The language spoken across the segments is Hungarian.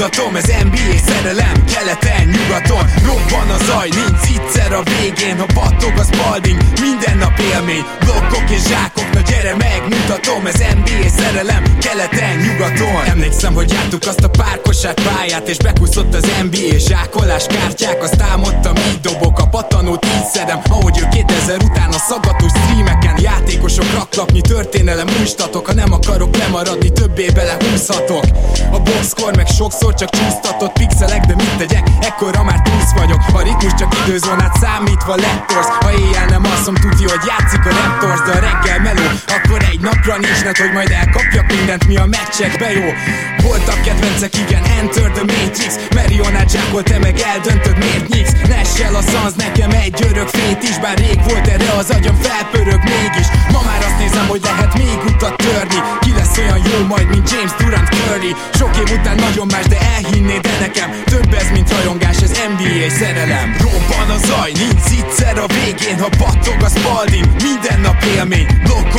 megmutatom Ez NBA szerelem, keleten, nyugaton Robban a zaj, nincs egyszer a végén Ha battog a spalding, minden nap élmény Blokkok és zsákok, na gyere megmutatom Ez NBA szerelem, keleten, nyugaton. Emlékszem, hogy jártuk azt a párkosát pályát És bekúszott az NBA zsákolás kártyák. Azt álmodtam, így dobok a patanót, így szedem Ahogy ő 2000 után a szaggatós streameken Játékosok raklapnyi történelem újstatok Ha nem akarok lemaradni, többé bele húzhatok A boxkor meg sokszor csak csúsztatott pixelek De mit tegyek, ekkora már túsz vagyok. A ritmus csak időzónát számítva lettorsz Ha éjjel nem asszom, tudja, hogy játszik a Raptors De a reggel meló, akkor egy napra nincs hogy majd elkapjak mindent, mi a meccsekbe jó. Voltak kedvencek, igen, Enter the Matrix. Marionát zsákol, te meg eldöntöd, miért nyíksz Nessel a szansz, nekem egy örök fét is Bár rég volt erre az agyam, felpörög mégis. Ma már azt nézem, hogy lehet még utat törni. Ki lesz olyan jó majd, mint James Durant Curry? Sok év után nagyon más, de elhinnéd de nekem Több ez, mint rajongás, ez NBA szerelem. Robban a zaj, nincs egyszer a végén Ha battog a spalding, minden nap élmény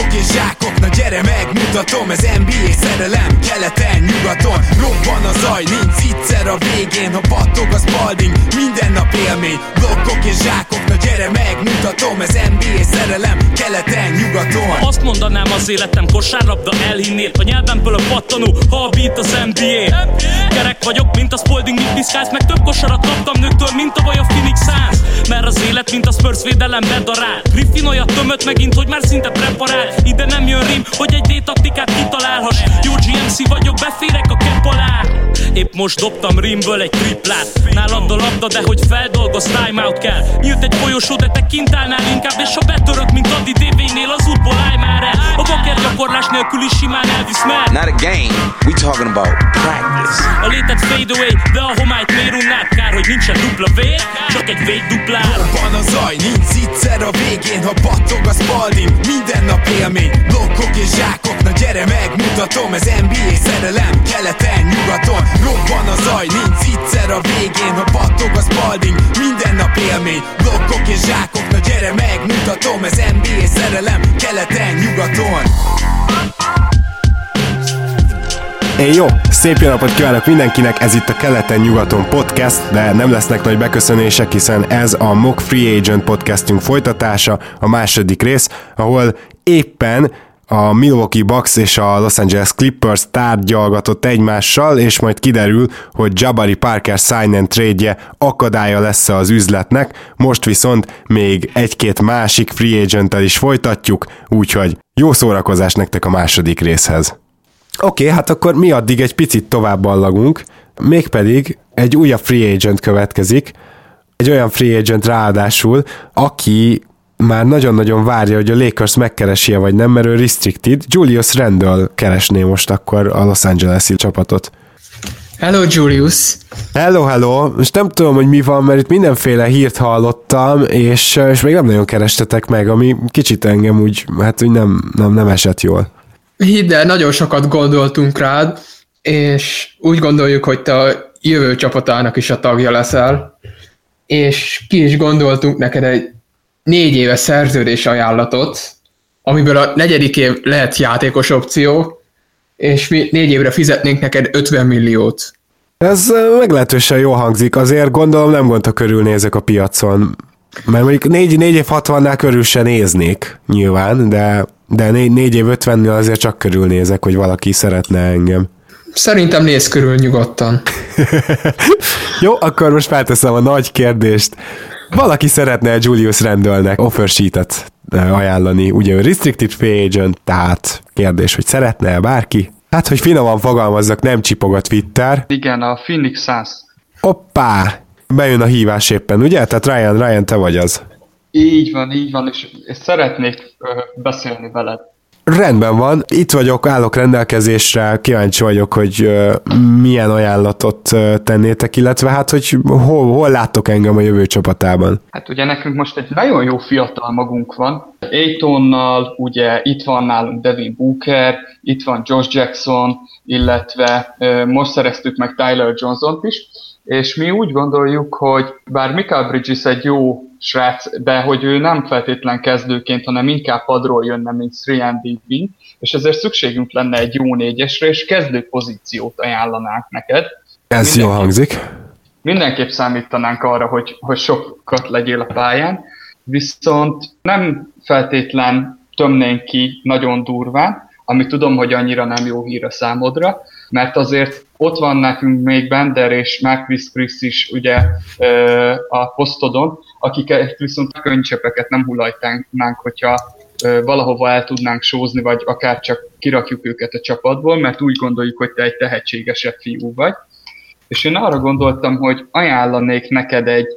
Blokkok és zsákok, na gyere megmutatom Ez NBA szerelem, keleten, nyugaton Robban a zaj, nincs egyszer a végén Ha battog a spalding, minden nap élmény. Blokkok és zsákok, na gyere megmutatom Ez NBA szerelem, keleten, nyugaton. Azt mondanám az életem kosárlabda elhinnél A nyelvemből a pattanó, ha a beat az NBA Kerek vagyok, mint a Spalding, mit piszkálsz Meg több kosarat kaptam nőktől, mint a baj a Phoenix Suns. Mert az élet, mint a Spurs védelem bedarál Griffin olyat tömött megint, hogy már szinte preparál Ide nem jön rim, hogy egy D-taktikát kitalálhass. Jó GMC vagyok, beférek a kepp alá Épp most dobtam rimből egy triplát. Nálad a labda, de hogy feldolgoz, timeout kell. Nyílt egy folyosó, de te kint állnál inkább És ha betörök, mint Adi DV-nél, az útból állj már el. A baker gyakorlás nélkül is simán elvisz már Not a game, we talking about practice. A létet fade away, de a homályt miért unnád? Kár, hogy nincsen dupla V, csak egy V duplár Robban a zaj, nincs egyszer a végén Ha battog a spalding, minden nap élmény Blokkok és zsákok, na gyere megmutatom Ez NBA szerelem, keleten, nyugaton Robban a zaj, nincs egyszer a végén Ha battog a spalding, minden nap élmény. Blokkok és zsákok, na gyere megmutatom Ez NBA szerelem, keleten, nyugaton. Én jó, szép jó napot kívánok mindenkinek, ez itt a Keleten-nyugaton podcast, de nem lesznek nagy beköszönések, hiszen ez a Mock Free Agent podcastünk folytatása, a második rész, ahol éppen a Milwaukee Bucks és a Los Angeles Clippers tárgyalgatott egymással, és majd kiderül, hogy Jabari Parker sign and trade akadálya lesz az üzletnek, most viszont még egy-két másik free agent is folytatjuk, úgyhogy jó szórakozás nektek a második részhez. Oké, okay, hát akkor mi addig egy picit tovább ballagunk, mégpedig egy újabb free agent következik, egy olyan free agent ráadásul, aki már nagyon-nagyon várja, hogy a Lakers megkeresi vagy nem, mert ő restricted. Julius Randle keresné most akkor a Los Angeles-i csapatot. Hello, Julius! Hello, hello! Most nem tudom, hogy mi van, mert itt mindenféle hírt hallottam, és, és még nem nagyon kerestetek meg, ami kicsit engem úgy, hát úgy nem, nem, nem esett jól. Hidd el, nagyon sokat gondoltunk rád, és úgy gondoljuk, hogy te a jövő csapatának is a tagja leszel, és ki is gondoltunk neked egy négy éves szerződés ajánlatot, amiből a negyedik év lehet játékos opció, és mi négy évre fizetnénk neked 50 milliót. Ez meglehetősen jó hangzik, azért gondolom nem gondta körülnézek a piacon, mert mondjuk 4, 4 év 60-nál körül se néznék nyilván, de, de 4, 4 év 50-nél azért csak körülnézek, hogy valaki szeretne engem. Szerintem néz körül nyugodtan. Jó, akkor most felteszem a nagy kérdést. Valaki szeretne Julius Randallnek offer sheet-et eh, ajánlani, ugye ő restricted free agent, tehát kérdés, hogy szeretne bárki? Hát, hogy finoman fogalmazzak, nem csipog a Twitter. Igen, a Phoenix Suns. Hoppá! Bejön a hívás éppen, ugye? Tehát Ryan, Ryan, te vagy az. Így van, így van, és, szeretnék beszélni veled. Rendben van, itt vagyok, állok rendelkezésre, kíváncsi vagyok, hogy milyen ajánlatot tennétek, illetve hát, hogy hol, hol láttok engem a jövő csapatában. Hát ugye nekünk most egy nagyon jó fiatal magunk van. Aitonnal, ugye itt van nálunk Devin Booker, itt van Josh Jackson, illetve most szereztük meg Tyler Johnson-t is, és mi úgy gondoljuk, hogy bár Michael Bridges egy jó srác, de hogy ő nem feltétlen kezdőként, hanem inkább padról jönne, mint 3 wing, és ezért szükségünk lenne egy jó négyesre, és kezdő pozíciót ajánlanánk neked. Ez jó hangzik. Mindenképp számítanánk arra, hogy, hogy sokat legyél a pályán, viszont nem feltétlen tömnénk ki nagyon durván, ami tudom, hogy annyira nem jó hír a számodra, mert azért ott van nekünk még Bender és Marquis Chris is ugye a posztodon, akiket viszont könycsepeket nem hullajtánk, hogyha valahova el tudnánk sózni, vagy akár csak kirakjuk őket a csapatból, mert úgy gondoljuk, hogy te egy tehetségesebb fiú vagy. És én arra gondoltam, hogy ajánlanék neked egy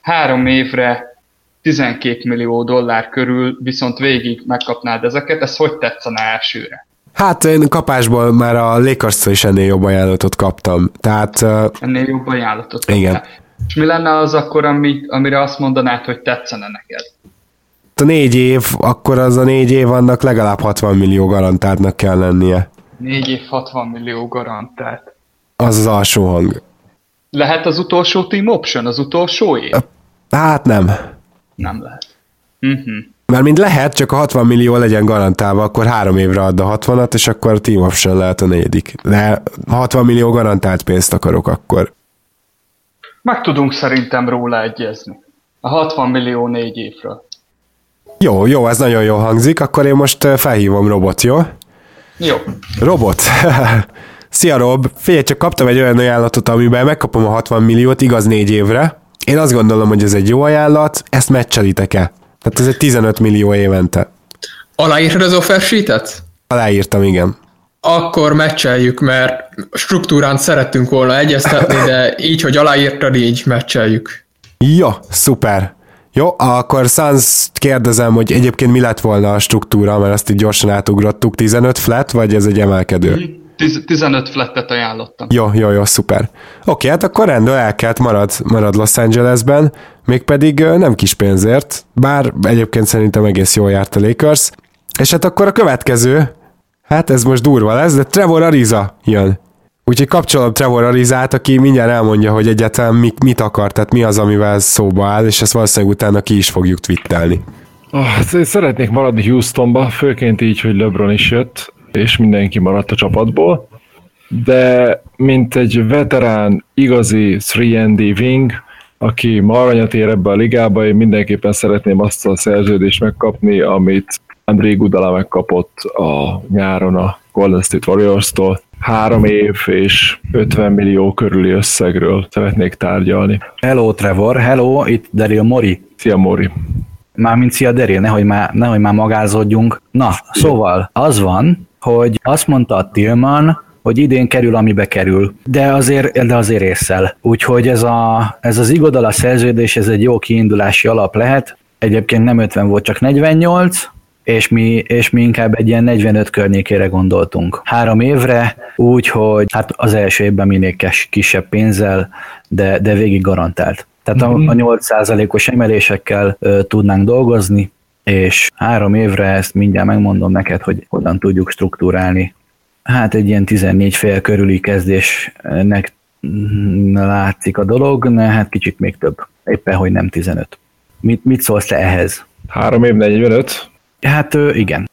három évre 12 millió dollár körül, viszont végig megkapnád ezeket, ez hogy tetszene elsőre? Hát én kapásból már a lakers is ennél jobb ajánlatot kaptam. Tehát, ennél jobb ajánlatot kaptam. Igen. És mi lenne az akkor, ami, amire azt mondanád, hogy tetszene neked? A négy év, akkor az a négy év annak legalább 60 millió garantáltnak kell lennie. Négy év 60 millió garantált. Az az alsó hang. Lehet az utolsó team option, az utolsó év? Hát nem. Nem lehet. Uh-huh. Mert mind lehet, csak a 60 millió legyen garantálva, akkor három évre add a 60-at, és akkor a team option lehet a negyedik. De 60 millió garantált pénzt akarok akkor. Meg tudunk szerintem róla egyezni. A 60 millió négy évről. Jó, jó, ez nagyon jó hangzik, akkor én most felhívom Robot, jó? Jó. Robot. Szia Rob, figyelj, csak kaptam egy olyan ajánlatot, amiben megkapom a 60 milliót, igaz négy évre. Én azt gondolom, hogy ez egy jó ajánlat, ezt meccselitek-e? Tehát ez egy 15 millió évente. Aláírtad az offer sheet-et? Aláírtam, igen. Akkor meccseljük, mert struktúrán szerettünk volna egyeztetni, de így, hogy aláírtad, így meccseljük. Jó, szuper. Jó, akkor Sans kérdezem, hogy egyébként mi lett volna a struktúra, mert azt így gyorsan átugrottuk. 15 flat, vagy ez egy emelkedő? Mm. 15 flattet ajánlottam. Jó, jó, jó, szuper. Oké, hát akkor rendben elkelt marad, marad Los Angelesben, mégpedig nem kis pénzért, bár egyébként szerintem egész jól járt a Lakers. És hát akkor a következő, hát ez most durva lesz, de Trevor Ariza jön. Úgyhogy kapcsolom Trevor Arizát, aki mindjárt elmondja, hogy egyáltalán mit, mit akar, tehát mi az, amivel szóba áll, és ezt valószínűleg utána ki is fogjuk twittelni. Oh, szeretnék maradni Houstonba, főként így, hogy LeBron is jött és mindenki maradt a csapatból, de mint egy veterán, igazi 3D wing, aki ma aranyat ér ebbe a ligába, én mindenképpen szeretném azt a szerződést megkapni, amit André Gudala megkapott a nyáron a Golden State Warriors-tól. Három év és 50 millió körüli összegről szeretnék tárgyalni. Hello Trevor, hello, itt Daryl Mori. Szia Mori. Mármint szia Daryl, nehogy már, nehogy már magázódjunk. Na, szóval az van, hogy azt mondta a Tillman, hogy idén kerül, amibe kerül, de azért, de azért észel. Úgyhogy ez, a, ez az igodala szerződés, ez egy jó kiindulási alap lehet. Egyébként nem 50 volt, csak 48, és mi, és mi inkább egy ilyen 45 környékére gondoltunk. Három évre, úgyhogy hát az első évben minél kisebb pénzzel, de, de végig garantált. Tehát a, a 8%-os emelésekkel ö, tudnánk dolgozni, és három évre ezt mindjárt megmondom neked, hogy hogyan tudjuk struktúrálni. Hát egy ilyen 14 fél körüli kezdésnek látszik a dolog, ne, hát kicsit még több. Éppen, hogy nem 15. Mit, mit szólsz te ehhez? Három év 45? Hát igen.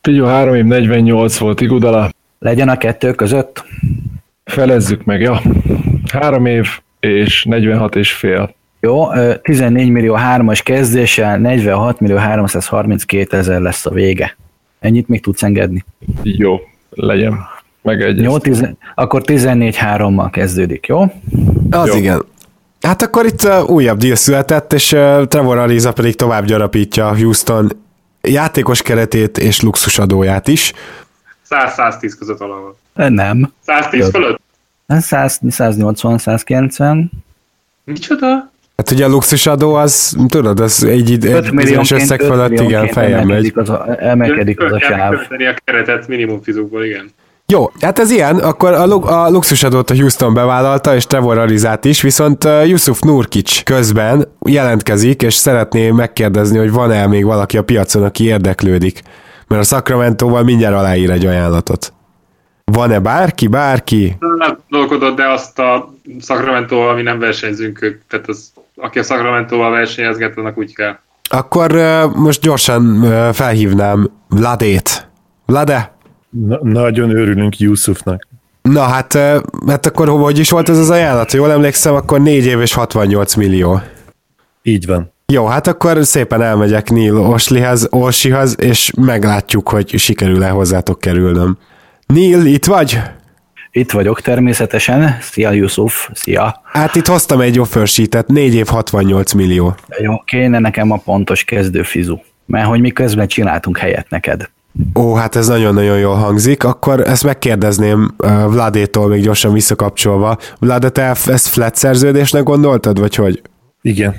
Figyelj, három év 48 volt Igudala. Legyen a kettő között? Felezzük meg, ja. Három év és 46 és fél. Jó, 14 millió hármas kezdéssel 46 millió 332 ezer lesz a vége. Ennyit még tudsz engedni? Jó, legyen. Megegyeztem. Jó, tizen- akkor 14-3-mal kezdődik, jó? Az jó. igen. Hát akkor itt uh, újabb deal született, és uh, Trevor Ariza pedig tovább gyarapítja Houston játékos keretét és luxusadóját is. 100-110 között valahol. Nem. 110 Jó. fölött? 100, 180, 190. Micsoda? Hát ugye a luxusadó az, tudod, az egy, egy bizonyos összeg fölött, igen, fejem megy. Az a, emelkedik az a sáv. a keretet minimum fizukból, igen. Jó, hát ez ilyen, akkor a, a luxusadót a Houston bevállalta, és Trevor Arizát is, viszont Yusuf Nurkic közben jelentkezik, és szeretné megkérdezni, hogy van-e még valaki a piacon, aki érdeklődik. Mert a Sacramento-val mindjárt aláír egy ajánlatot. Van-e bárki, bárki? Nem dolgodott, de azt a Sacramento-val mi nem versenyzünk, ők, tehát az, aki a Sacramento-val versenyezget, annak úgy kell. Akkor uh, most gyorsan uh, felhívnám Vladét. Vlade? Na, nagyon örülünk Yusufnak. Na hát, uh, hát akkor hogy is volt ez az ajánlat? Jól emlékszem, akkor 4 év és 68 millió. Így van. Jó, hát akkor szépen elmegyek Neil Oslihez, Orsihoz, és meglátjuk, hogy sikerül-e hozzátok kerülnöm. Neil, itt vagy? Itt vagyok természetesen. Szia Yusuf, szia. Hát itt hoztam egy offer sheetet, 4 év 68 millió. Jó, kéne nekem a pontos kezdőfizu. Mert hogy mi közben csináltunk helyet neked. Ó, hát ez nagyon-nagyon jól hangzik. Akkor ezt megkérdezném uh, Vladétól még gyorsan visszakapcsolva. Vlad, te ezt flat szerződésnek gondoltad, vagy hogy? Igen.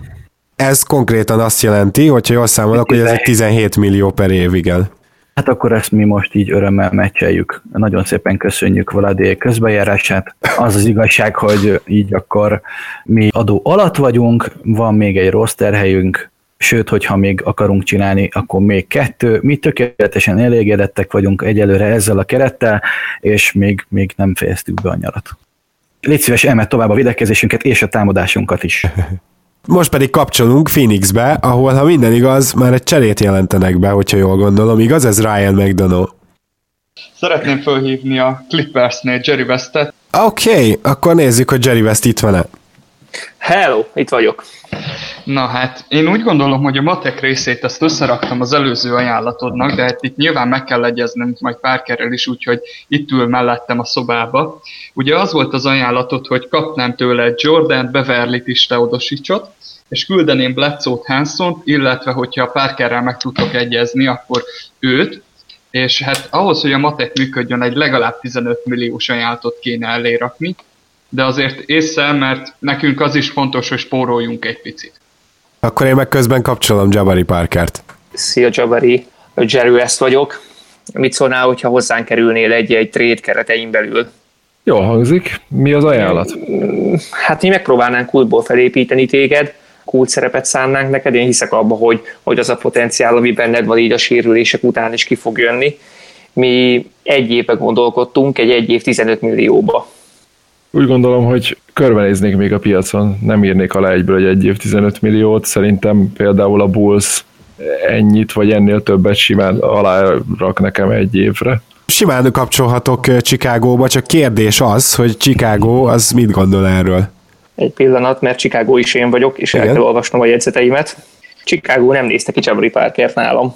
Ez konkrétan azt jelenti, hogyha jól számolok, hogy ez egy 17 millió per év, igen. Hát akkor ezt mi most így örömmel meccseljük. Nagyon szépen köszönjük Vladé közbejárását. Az az igazság, hogy így akkor mi adó alatt vagyunk, van még egy rossz terhelyünk, sőt, hogyha még akarunk csinálni, akkor még kettő. Mi tökéletesen elégedettek vagyunk egyelőre ezzel a kerettel, és még, még nem fejeztük be a nyarat. Légy szíves, emelt tovább a védekezésünket és a támadásunkat is. Most pedig kapcsolunk Phoenixbe, ahol, ha minden igaz, már egy cserét jelentenek be, hogyha jól gondolom. Igaz ez Ryan McDonough? Szeretném felhívni a Clippersnél Jerry Westet. Oké, okay, akkor nézzük, hogy Jerry West itt van-e. Hello, itt vagyok. Na hát, én úgy gondolom, hogy a matek részét ezt összeraktam az előző ajánlatodnak, de hát itt nyilván meg kell egyeznem majd Parkerrel is, úgyhogy itt ül mellettem a szobába. Ugye az volt az ajánlatod, hogy kapnám tőle Jordan Beverly-t is Teodosicsot, és küldeném Bledsoe-t Hanson, illetve hogyha Parkerrel meg tudtok egyezni, akkor őt, és hát ahhoz, hogy a matek működjön, egy legalább 15 milliós ajánlatot kéne elérakni, de azért észre, mert nekünk az is fontos, hogy spóroljunk egy picit. Akkor én meg közben kapcsolom Jabari Parkert. Szia Jabari, Jerry West vagyok. Mit szólnál, hogyha hozzánk kerülnél egy, egy trade keretein belül? Jó hangzik. Mi az ajánlat? Hát mi megpróbálnánk kultból felépíteni téged, kult szerepet szánnánk neked, én hiszek abba, hogy, hogy az a potenciál, ami benned van így a sérülések után is ki fog jönni. Mi egy évbe gondolkodtunk, egy egy év 15 millióba. Úgy gondolom, hogy körbenéznék még a piacon, nem írnék alá egyből egy egy év 15 milliót, szerintem például a Bulls ennyit, vagy ennél többet simán alárak nekem egy évre. Simán kapcsolhatok Chicagóba, csak kérdés az, hogy Chicago az mit gondol erről? Egy pillanat, mert Chicago is én vagyok, és Igen? el kell olvasnom a jegyzeteimet. Chicago nem nézte ki Jabari Parkert nálam.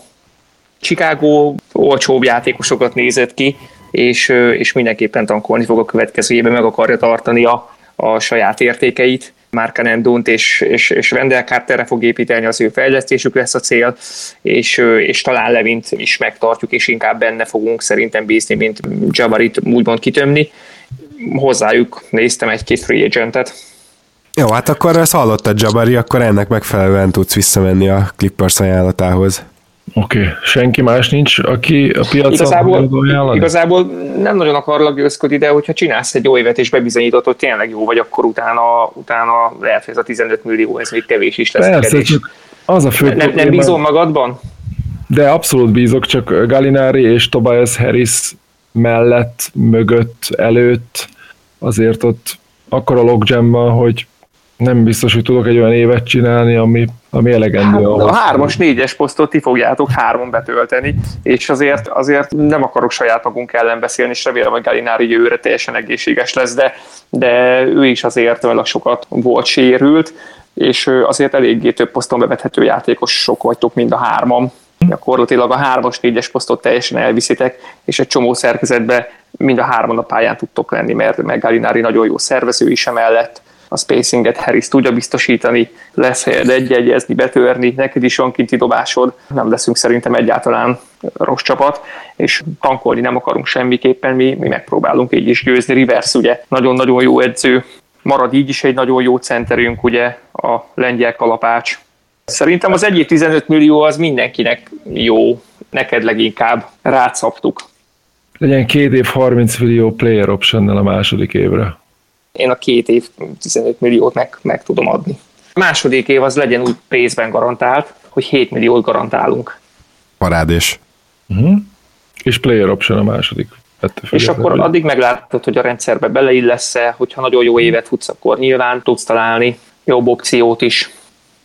Chicago olcsóbb játékosokat nézett ki, és, és mindenképpen tankolni fog a következő évben, meg akarja tartani a, a saját értékeit. Mark Dont és, és, és Wendell Carterre fog építeni, az ő fejlesztésük lesz a cél, és, és talán Levint is megtartjuk, és inkább benne fogunk szerintem bízni, mint Jabarit úgymond kitömni. Hozzájuk néztem egy-két free agentet. Jó, hát akkor ezt hallottad Jabari, akkor ennek megfelelően tudsz visszamenni a Clippers ajánlatához. Oké, okay. senki más nincs, aki a piacon igazából, igazából nem nagyon akarlak győzködni, de hogyha csinálsz egy jó évet és bebizonyítod, hogy tényleg jó vagy, akkor utána, utána lehet, hogy ez a 15 millió, ez még kevés is lesz. Persze, csak az a fő nem, nem bízol magadban? De abszolút bízok, csak Galinari és Tobias Harris mellett, mögött, előtt azért ott akkor a logjam hogy nem biztos, hogy tudok egy olyan évet csinálni, ami, ami elegendő. Hát. A hármas, négyes posztot ti fogjátok hárman betölteni, és azért, azért nem akarok saját magunk ellen beszélni, és remélem, hogy Galinári jövőre teljesen egészséges lesz, de, de ő is azért olyan sokat volt sérült, és azért eléggé több poszton bevethető játékosok vagytok, mind a hárman. Gyakorlatilag a hármas, négyes posztot teljesen elviszitek, és egy csomó szerkezetbe mind a hárman a pályán tudtok lenni, mert meg Galinári nagyon jó szervező is emellett, a spacinget Harris tudja biztosítani, lesz helyed egy-egyezni, betörni, neked is van kinti dobásod, nem leszünk szerintem egyáltalán rossz csapat, és tankolni nem akarunk semmiképpen, mi, mi megpróbálunk így is győzni. Rivers ugye nagyon-nagyon jó edző, marad így is egy nagyon jó centerünk, ugye a lengyel kalapács. Szerintem az 1 15 millió az mindenkinek jó, neked leginkább rátszaptuk. Legyen két év 30 millió player option a második évre én a két év 15 milliót meg, meg tudom adni. A második év az legyen úgy részben garantált, hogy 7 milliót garantálunk. Parádés. Uh-huh. És player option a második. És akkor addig meglátod, hogy a rendszerbe beleillesz-e, hogyha nagyon jó évet futsz, akkor nyilván tudsz találni jobb opciót is.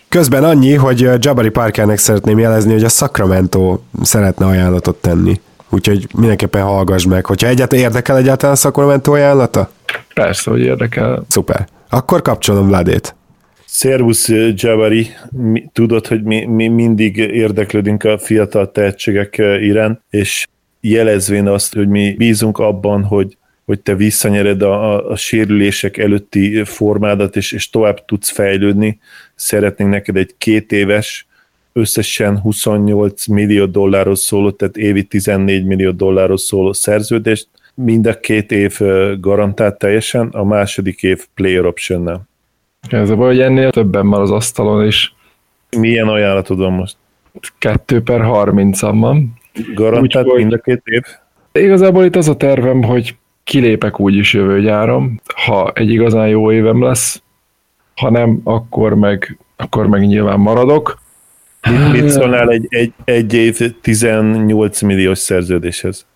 Közben annyi, hogy Jabari Parkernek szeretném jelezni, hogy a Sacramento szeretne ajánlatot tenni. Úgyhogy mindenképpen hallgass meg. Hogyha egyáltalán érdekel egyáltalán a Sacramento ajánlata? Persze, hogy érdekel. Szuper. Akkor kapcsolom Vladét. Szervusz, Jabari. Mi, tudod, hogy mi, mi mindig érdeklődünk a fiatal tehetségek iránt, és jelezvén azt, hogy mi bízunk abban, hogy hogy te visszanyered a, a, a sérülések előtti formádat, és, és tovább tudsz fejlődni. Szeretnénk neked egy két éves, összesen 28 millió dollárhoz szóló, tehát évi 14 millió dollárhoz szóló szerződést, mind a két év garantált teljesen, a második év player option Ez a baj, hogy ennél többen van az asztalon is. Milyen ajánlatod van most? 2 per 30 van. Garantált Úgy, mind a két év? Igazából itt az a tervem, hogy kilépek úgyis jövő gyáron, ha egy igazán jó évem lesz, ha nem, akkor meg, akkor meg nyilván maradok. Mit, mit szólnál egy, egy, egy év 18 milliós szerződéshez?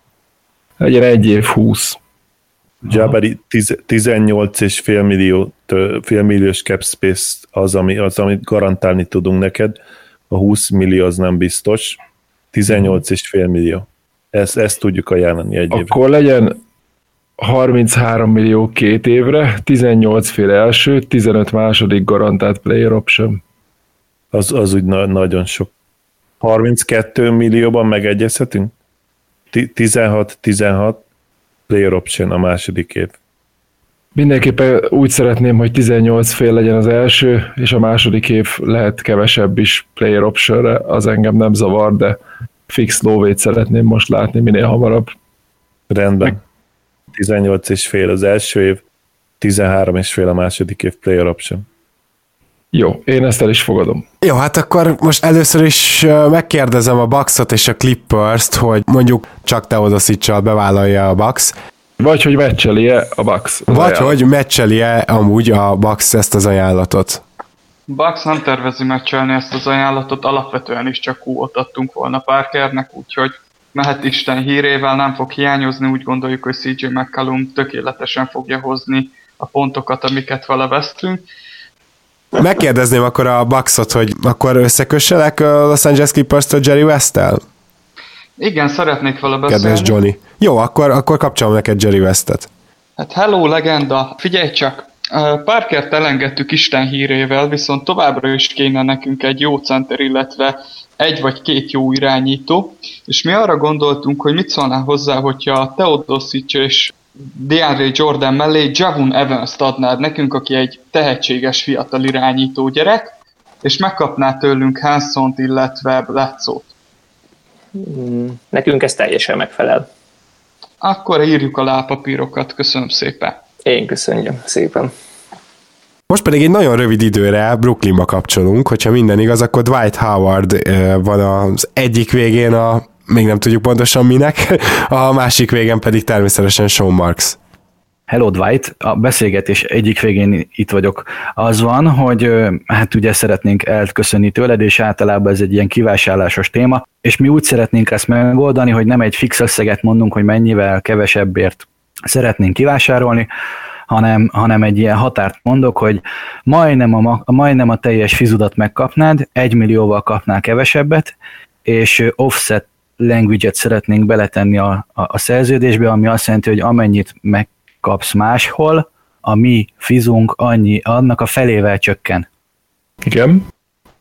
Legyen egy év 20. Jabari 18 és fél, millió, fél milliós cap space az, ami, az, amit garantálni tudunk neked. A 20 millió az nem biztos. 18 és fél millió. Ezt, ezt tudjuk ajánlani egy évre. Akkor legyen 33 millió két évre, 18 fél első, 15 második garantált player option. Az, az úgy na- nagyon sok. 32 millióban megegyezhetünk? 16-16 player option a második év. Mindenképpen úgy szeretném, hogy 18 fél legyen az első, és a második év lehet kevesebb is player optionre, az engem nem zavar, de fix lóvét szeretném most látni minél hamarabb. Rendben. Meg 18 és fél az első év, 13 és fél a második év player option. Jó, én ezt el is fogadom. Jó, hát akkor most először is megkérdezem a Bucksot és a Clippers-t, hogy mondjuk csak Teodosicsal bevállalja a Bucks. Vagy hogy meccseli-e a Bucks. Vagy ajánlat. hogy meccseli-e amúgy a Bucks ezt az ajánlatot. Bucks nem tervezi meccselni ezt az ajánlatot, alapvetően is csak kúot adtunk volna Parkernek, úgyhogy mehet Isten hírével, nem fog hiányozni, úgy gondoljuk, hogy CJ McCallum tökéletesen fogja hozni a pontokat, amiket vele vesztünk. Megkérdezném akkor a Bucksot, hogy akkor összekösselek a Los Angeles clippers a Jerry West-tel? Igen, szeretnék vele beszélni. Kedves Johnny. Jó, akkor, akkor kapcsolom neked Jerry Westet. Hát hello, legenda! Figyelj csak, Parkert elengedtük Isten hírével, viszont továbbra is kéne nekünk egy jó center, illetve egy vagy két jó irányító, és mi arra gondoltunk, hogy mit szólnál hozzá, hogyha Teodosic és DeAndre Jordan mellé Javon Evans-t adnád nekünk, aki egy tehetséges fiatal irányító gyerek, és megkapná tőlünk Hansont, illetve Bledsoe-t. Hmm, nekünk ez teljesen megfelel. Akkor írjuk a lápapírokat, köszönöm szépen. Én köszönjük szépen. Most pedig egy nagyon rövid időre Brooklynba kapcsolunk, hogyha minden igaz, akkor Dwight Howard van az egyik végén a még nem tudjuk pontosan minek, a másik végen pedig természetesen Sean Marks. Hello Dwight, a beszélgetés egyik végén itt vagyok. Az van, hogy hát ugye szeretnénk elköszönni tőled, és általában ez egy ilyen kivásárlásos téma, és mi úgy szeretnénk ezt megoldani, hogy nem egy fix összeget mondunk, hogy mennyivel kevesebbért szeretnénk kivásárolni, hanem, hanem egy ilyen határt mondok, hogy majdnem a, majdnem a teljes fizudat megkapnád, egy millióval kapnál kevesebbet, és offset language-et szeretnénk beletenni a, a, a szerződésbe, ami azt jelenti, hogy amennyit megkapsz máshol, a mi fizunk annyi, annak a felével csökken. Igen.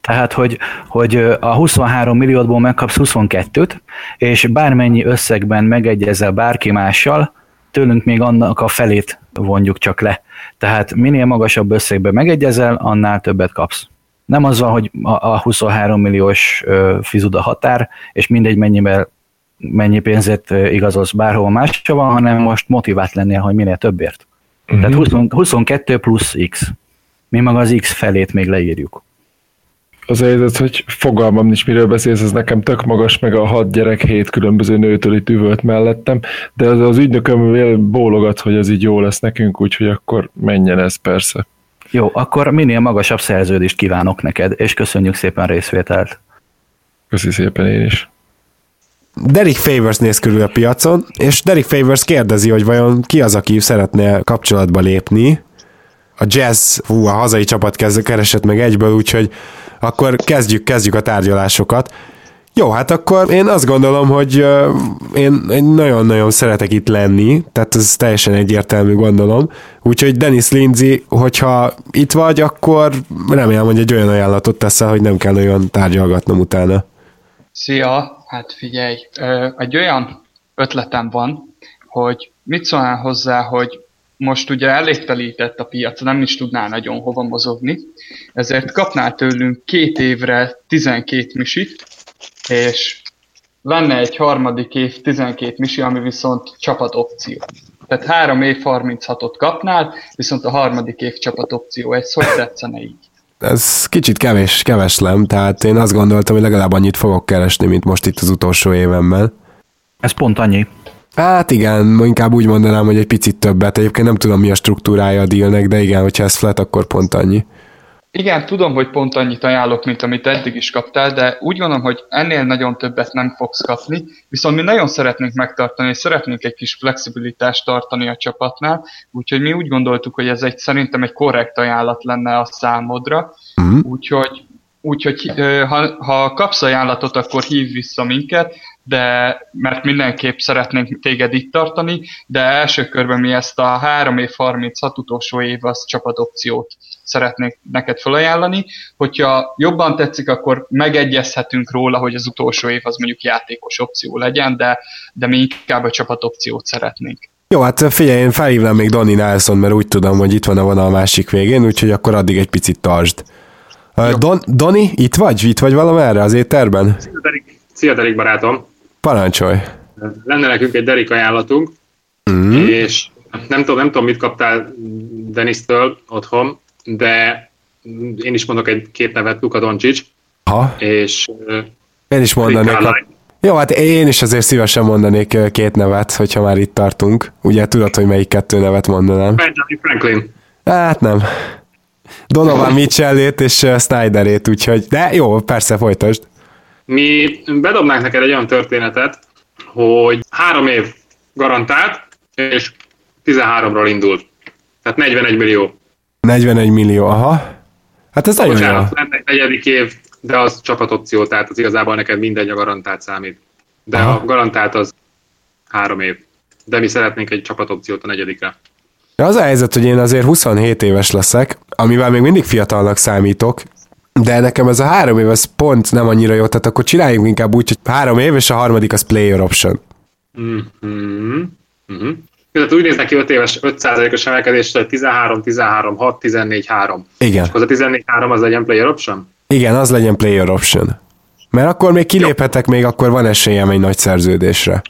Tehát, hogy, hogy a 23 millióból megkapsz 22-t, és bármennyi összegben megegyezel bárki mással, tőlünk még annak a felét vonjuk csak le. Tehát minél magasabb összegben megegyezel, annál többet kapsz. Nem az van, hogy a 23 milliós fizuda határ, és mindegy mennyivel mennyi pénzet igazolsz bárhol másra van, hanem most motivált lennél, hogy minél többért. Uh-huh. Tehát 20, 22 plusz X. Mi maga az X felét még leírjuk az helyzet, hogy fogalmam nincs, miről beszélsz, ez nekem tök magas, meg a hat gyerek hét különböző nőtől itt üvölt mellettem, de az, az ügynököm bólogat, hogy ez így jó lesz nekünk, úgyhogy akkor menjen ez persze. Jó, akkor minél magasabb szerződést kívánok neked, és köszönjük szépen részvételt. Köszi szépen én is. Derek Favors néz körül a piacon, és Derek Favors kérdezi, hogy vajon ki az, aki szeretne kapcsolatba lépni. A Jazz, hú, a hazai csapat kezd, keresett meg egyből, úgyhogy akkor kezdjük, kezdjük a tárgyalásokat. Jó, hát akkor én azt gondolom, hogy én nagyon-nagyon szeretek itt lenni, tehát ez teljesen egyértelmű gondolom. Úgyhogy Dennis Lindsay, hogyha itt vagy, akkor remélem, hogy egy olyan ajánlatot teszel, hogy nem kell olyan tárgyalgatnom utána. Szia, hát figyelj, egy olyan ötletem van, hogy mit szólnál hozzá, hogy most ugye elégtelített a piac, nem is tudná nagyon hova mozogni, ezért kapnál tőlünk két évre 12 misit, és lenne egy harmadik év 12 misi, ami viszont csapatopció. Tehát három év 36-ot kapnál, viszont a harmadik év csapatopció. Ez hogy tetszene így? Ez kicsit kevés, keveslem, tehát én azt gondoltam, hogy legalább annyit fogok keresni, mint most itt az utolsó évemmel. Ez pont annyi. Hát igen, inkább úgy mondanám, hogy egy picit többet. Egyébként nem tudom, mi a struktúrája a dealnek, de igen, hogyha ez flat, akkor pont annyi. Igen, tudom, hogy pont annyit ajánlok, mint amit eddig is kaptál, de úgy gondolom, hogy ennél nagyon többet nem fogsz kapni, viszont mi nagyon szeretnénk megtartani, és szeretnénk egy kis flexibilitást tartani a csapatnál, úgyhogy mi úgy gondoltuk, hogy ez egy szerintem egy korrekt ajánlat lenne a számodra, uh-huh. úgyhogy Úgyhogy ha, ha kapsz ajánlatot, akkor hív vissza minket, de mert mindenképp szeretnénk téged itt tartani, de első körben mi ezt a 3 év 36 utolsó év az csapatopciót szeretnék neked felajánlani. Hogyha jobban tetszik, akkor megegyezhetünk róla, hogy az utolsó év az mondjuk játékos opció legyen, de, de mi inkább a csapatopciót szeretnénk. Jó, hát figyelj, én felhívnám még Donny Nelson, mert úgy tudom, hogy itt van a vonal a másik végén, úgyhogy akkor addig egy picit tartsd. Don, Doni, itt vagy? Itt vagy valamerre az étterben? Szia Derek, Szia, Derek barátom! Parancsolj! Lenne nekünk egy Derek ajánlatunk, mm. és nem tudom, nem tudom, mit kaptál Denisztől otthon, de én is mondok egy két nevet, Luka Doncic, ha? és én is mondanék. A... Jó, hát én is azért szívesen mondanék két nevet, hogyha már itt tartunk. Ugye tudod, hogy melyik kettő nevet mondanám? Benjamin Franklin. Hát nem. Donovan Mitchellét és Snyderét, úgyhogy, de jó, persze, folytasd. Mi bedobnánk neked egy olyan történetet, hogy három év garantált, és 13-ról indul. Tehát 41 millió. 41 millió, aha. Hát ez nagyon jó. egy negyedik év, de az csapatopció, tehát az igazából neked mindegy a garantált számít. De aha. a garantált az három év. De mi szeretnénk egy csapatopciót a negyedikre. Az a helyzet, hogy én azért 27 éves leszek, amivel még mindig fiatalnak számítok, de nekem ez a három év, ez pont nem annyira jó, tehát akkor csináljunk inkább úgy, hogy három év, és a harmadik az player option. Mm-hmm. Mm-hmm. Tehát úgy néznek ki 5 éves 5%-os emelkedésre, 13, 13, 6, 14, 3. Igen. És akkor az a 14, 3 az legyen player option? Igen, az legyen player option. Mert akkor még kiléphetek, jó. még akkor van esélyem egy nagy szerződésre.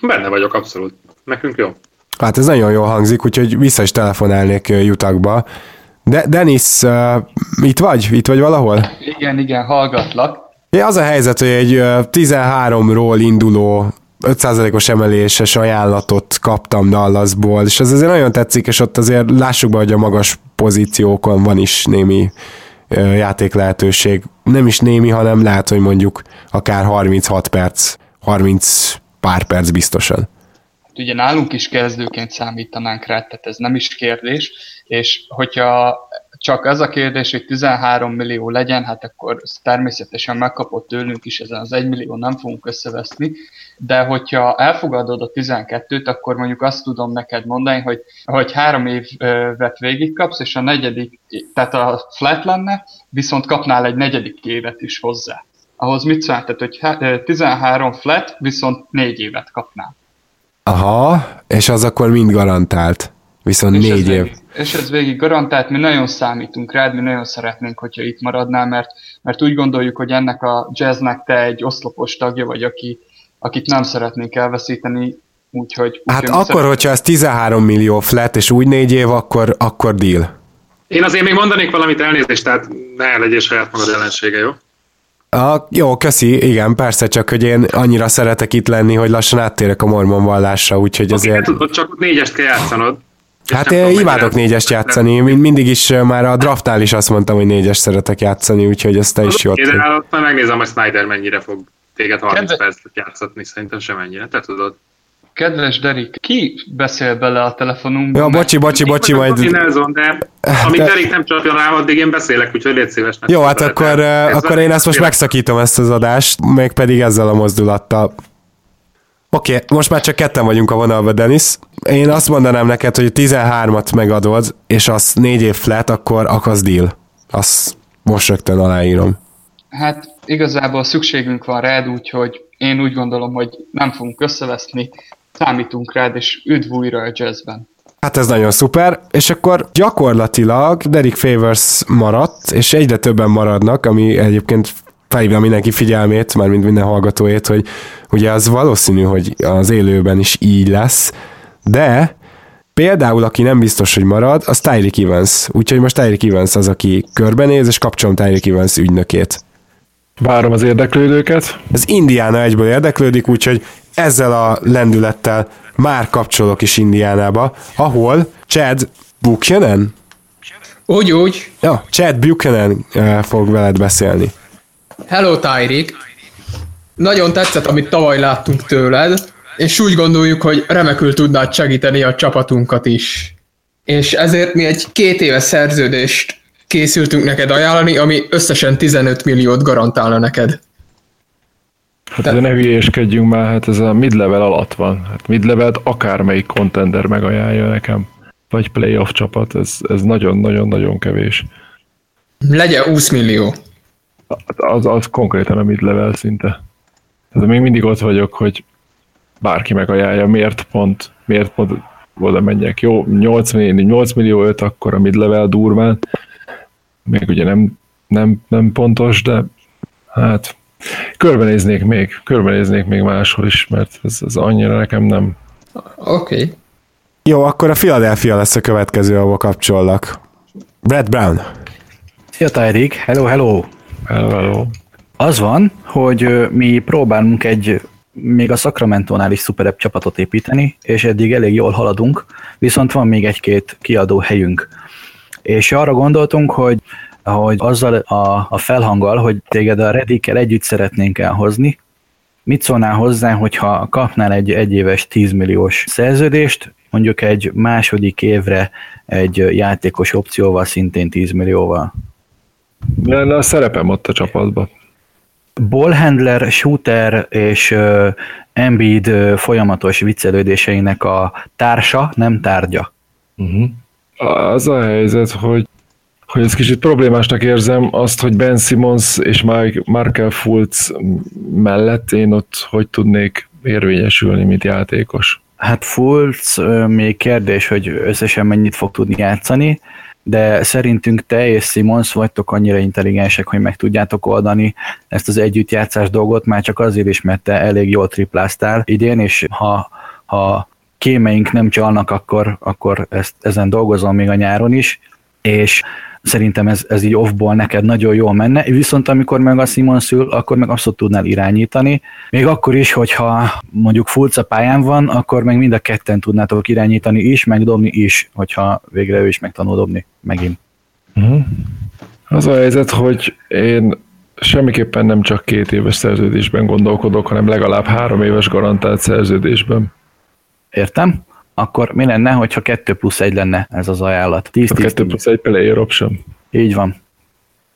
Benne vagyok, abszolút. Nekünk jó. Hát ez nagyon jól hangzik, úgyhogy vissza is telefonálnék Jutakba. De Denis, uh, itt vagy? Itt vagy valahol? Igen, igen, hallgatlak. Ja, az a helyzet, hogy egy 13-ról induló 5%-os emeléses ajánlatot kaptam Dallasból, és ez azért nagyon tetszik, és ott azért lássuk be, hogy a magas pozíciókon van is némi játék lehetőség. Nem is némi, hanem lehet, hogy mondjuk akár 36 perc, 30 pár perc biztosan ugye nálunk is kezdőként számítanánk rá, tehát ez nem is kérdés, és hogyha csak az a kérdés, hogy 13 millió legyen, hát akkor természetesen megkapott tőlünk is, ezen az 1 millió nem fogunk összeveszni, de hogyha elfogadod a 12-t, akkor mondjuk azt tudom neked mondani, hogy, hogy három évet végigkapsz, és a negyedik, tehát a flat lenne, viszont kapnál egy negyedik évet is hozzá. Ahhoz mit? Tehát, hogy 13 flat, viszont négy évet kapnál. Aha, és az akkor mind garantált. Viszont és négy év. Végig, és ez végig garantált, mi nagyon számítunk rád, mi nagyon szeretnénk, hogyha itt maradnál, mert, mert úgy gondoljuk, hogy ennek a jazznek te egy oszlopos tagja vagy, aki, akit nem szeretnénk elveszíteni, úgyhogy... Hát úgy, akkor, szeret... hogyha ez 13 millió flat, és úgy négy év, akkor, akkor deal. Én azért még mondanék valamit elnézést, tehát ne legyél saját magad ellensége, jó? A, jó, köszi, igen, persze, csak hogy én annyira szeretek itt lenni, hogy lassan áttérek a mormon vallásra, úgyhogy okay, azért... Tudod, csak négyest kell játszanod. Hát én imádok négyest játszani, Mind, mindig is már a draftnál is azt mondtam, hogy négyest szeretek játszani, úgyhogy ezt te is jót. Én majd megnézem, hogy Snyder mennyire fog téged 30 Kedve- percet játszatni, szerintem sem ennyire, te tudod. Kedves Derik, ki beszél bele a telefonunkba? Ja, bocsi, bocsi, bocsi, Én majd... Bobby Nelson, de amíg Derek nem csapja rá, addig én beszélek, úgyhogy légy szíves. Jó, hát akkor, uh, Ez akkor a- én ezt most megszakítom ezt az adást, mégpedig ezzel a mozdulattal. Oké, okay, most már csak ketten vagyunk a vonalban, Denis. Én azt mondanám neked, hogy 13-at megadod, és az négy év flat, akkor akasz deal. Azt most rögtön aláírom. Hát igazából szükségünk van rád, úgyhogy én úgy gondolom, hogy nem fogunk összeveszni, számítunk rád, és üdv újra a jazzben. Hát ez nagyon szuper, és akkor gyakorlatilag Derek Favors maradt, és egyre többen maradnak, ami egyébként felhívja mindenki figyelmét, mármint minden hallgatóét, hogy ugye az valószínű, hogy az élőben is így lesz, de például, aki nem biztos, hogy marad, az Tyreek Evans. Úgyhogy most Tyreek Evans az, aki körbenéz, és kapcsolom Tyreek Evans ügynökét. Várom az érdeklődőket. Az Indiana egyből érdeklődik, úgyhogy ezzel a lendülettel már kapcsolok is Indiánába, ahol Chad Buchanan, Úgy, úgy. ja, Chad Buchanan eh, fog veled beszélni. Hello, Tyreek. Nagyon tetszett, amit tavaly láttunk tőled, és úgy gondoljuk, hogy remekül tudnád segíteni a csapatunkat is. És ezért mi egy két éves szerződést készültünk neked ajánlani, ami összesen 15 milliót garantálna neked. Hát de ne hülyéskedjünk már, hát ez a mid-level alatt van. Hát mid-level akármelyik contender megajánlja nekem. Vagy playoff csapat, ez, ez nagyon-nagyon-nagyon kevés. Legyen 20 millió. Az, az konkrétan a mid-level szinte. Tehát még mindig ott vagyok, hogy bárki megajánlja, miért pont, miért pont oda menjek. Jó, 8 millió, 8 millió 5, akkor a mid-level durván. Még ugye nem, nem, nem pontos, de hát körbenéznék még, körbenéznék még máshol is, mert ez, ez annyira nekem nem. Oké. Okay. Jó, akkor a Philadelphia lesz a következő, ahol kapcsollak. Brad Brown. Szia Tyreek, hello, hello! Hello, hello. Az van, hogy mi próbálunk egy még a Sacramento-nál is szuperebb csapatot építeni, és eddig elég jól haladunk, viszont van még egy-két kiadó helyünk. És arra gondoltunk, hogy, hogy azzal a, a felhanggal, hogy téged a Redikkel együtt szeretnénk elhozni, mit szólnál hozzá, hogyha kapnál egy egyéves 10 milliós szerződést, mondjuk egy második évre egy játékos opcióval, szintén 10 millióval? Mi lenne a szerepem ott a csapatban? ballhandler, shooter és uh, Embiid folyamatos viccelődéseinek a társa, nem tárgya. Uh-huh. Az a helyzet, hogy hogy ez kicsit problémásnak érzem azt, hogy Ben Simmons és Mike, Markel Fultz mellett én ott hogy tudnék érvényesülni, mint játékos. Hát Fultz még kérdés, hogy összesen mennyit fog tudni játszani, de szerintünk te és Simons vagytok annyira intelligensek, hogy meg tudjátok oldani ezt az együttjátszás dolgot, már csak azért is, mert te elég jól tripláztál idén, és ha, ha kémeink nem csalnak, akkor, akkor ezt, ezen dolgozom még a nyáron is, és szerintem ez, ez így offból neked nagyon jól menne, viszont amikor meg a Simon szül, akkor meg abszolút tudnál irányítani, még akkor is, hogyha mondjuk Fulca pályán van, akkor meg mind a ketten tudnátok irányítani is, meg dobni is, hogyha végre ő is megtanul dobni megint. Uh-huh. Az a helyzet, hogy én semmiképpen nem csak két éves szerződésben gondolkodok, hanem legalább három éves garantált szerződésben. Értem? Akkor mi lenne, hogyha 2 plusz 1 lenne ez az ajánlat? 10 A 2 plusz 1 player option. Így van.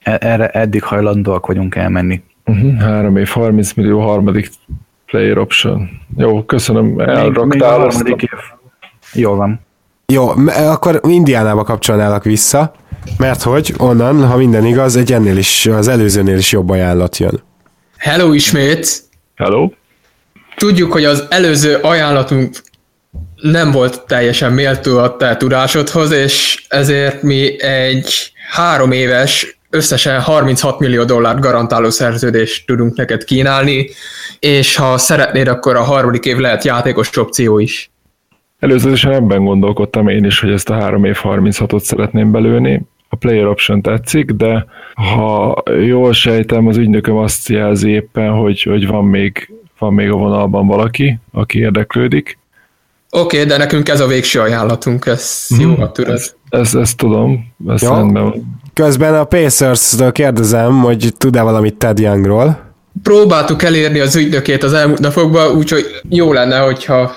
E- Erre eddig hajlandóak vagyunk elmenni. Uh-huh. 3 év, 30 millió, harmadik player option. Jó, köszönöm, elraktál a azt. harmadik év. Jó van. Jó, akkor Indiánába kapcsolnálak vissza, mert hogy onnan, ha minden igaz, egy ennél is, az előzőnél is jobb ajánlat jön. Hello ismét! Hello? Tudjuk, hogy az előző ajánlatunk nem volt teljesen méltó a te tudásodhoz, és ezért mi egy három éves, összesen 36 millió dollárt garantáló szerződést tudunk neked kínálni, és ha szeretnéd, akkor a harmadik év lehet játékos opció is. Előzetesen ebben gondolkodtam én is, hogy ezt a 3 év 36-ot szeretném belőni. A player option tetszik, de ha jól sejtem, az ügynököm azt jelzi éppen, hogy, hogy van, még, van még a vonalban valaki, aki érdeklődik. Oké, okay, de nekünk ez a végső ajánlatunk, ez hmm. jó, ha tudod. Ezt, ezt, ezt tudom, ezt Jó. rendben van. Közben a Pacers-től kérdezem, hogy tud-e valamit Ted Youngról. próbáltuk elérni az ügynökét az elmúlt napokban, úgyhogy jó lenne, hogyha...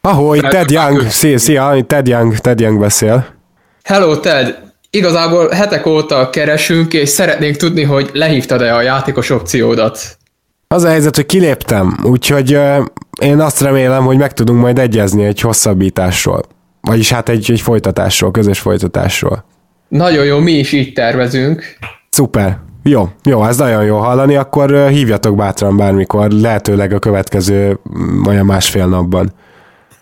Ahogy, Ted Young, szia, szia, Ted Young, Ted Young beszél. Hello, Ted! Igazából hetek óta keresünk, és szeretnénk tudni, hogy lehívtad-e a játékos opciódat. Az a helyzet, hogy kiléptem, úgyhogy én azt remélem, hogy meg tudunk majd egyezni egy hosszabbításról. Vagyis hát egy, egy folytatásról, közös folytatásról. Nagyon jó, mi is így tervezünk. Szuper. Jó, jó, ez nagyon jó hallani, akkor hívjatok bátran bármikor, lehetőleg a következő olyan másfél napban.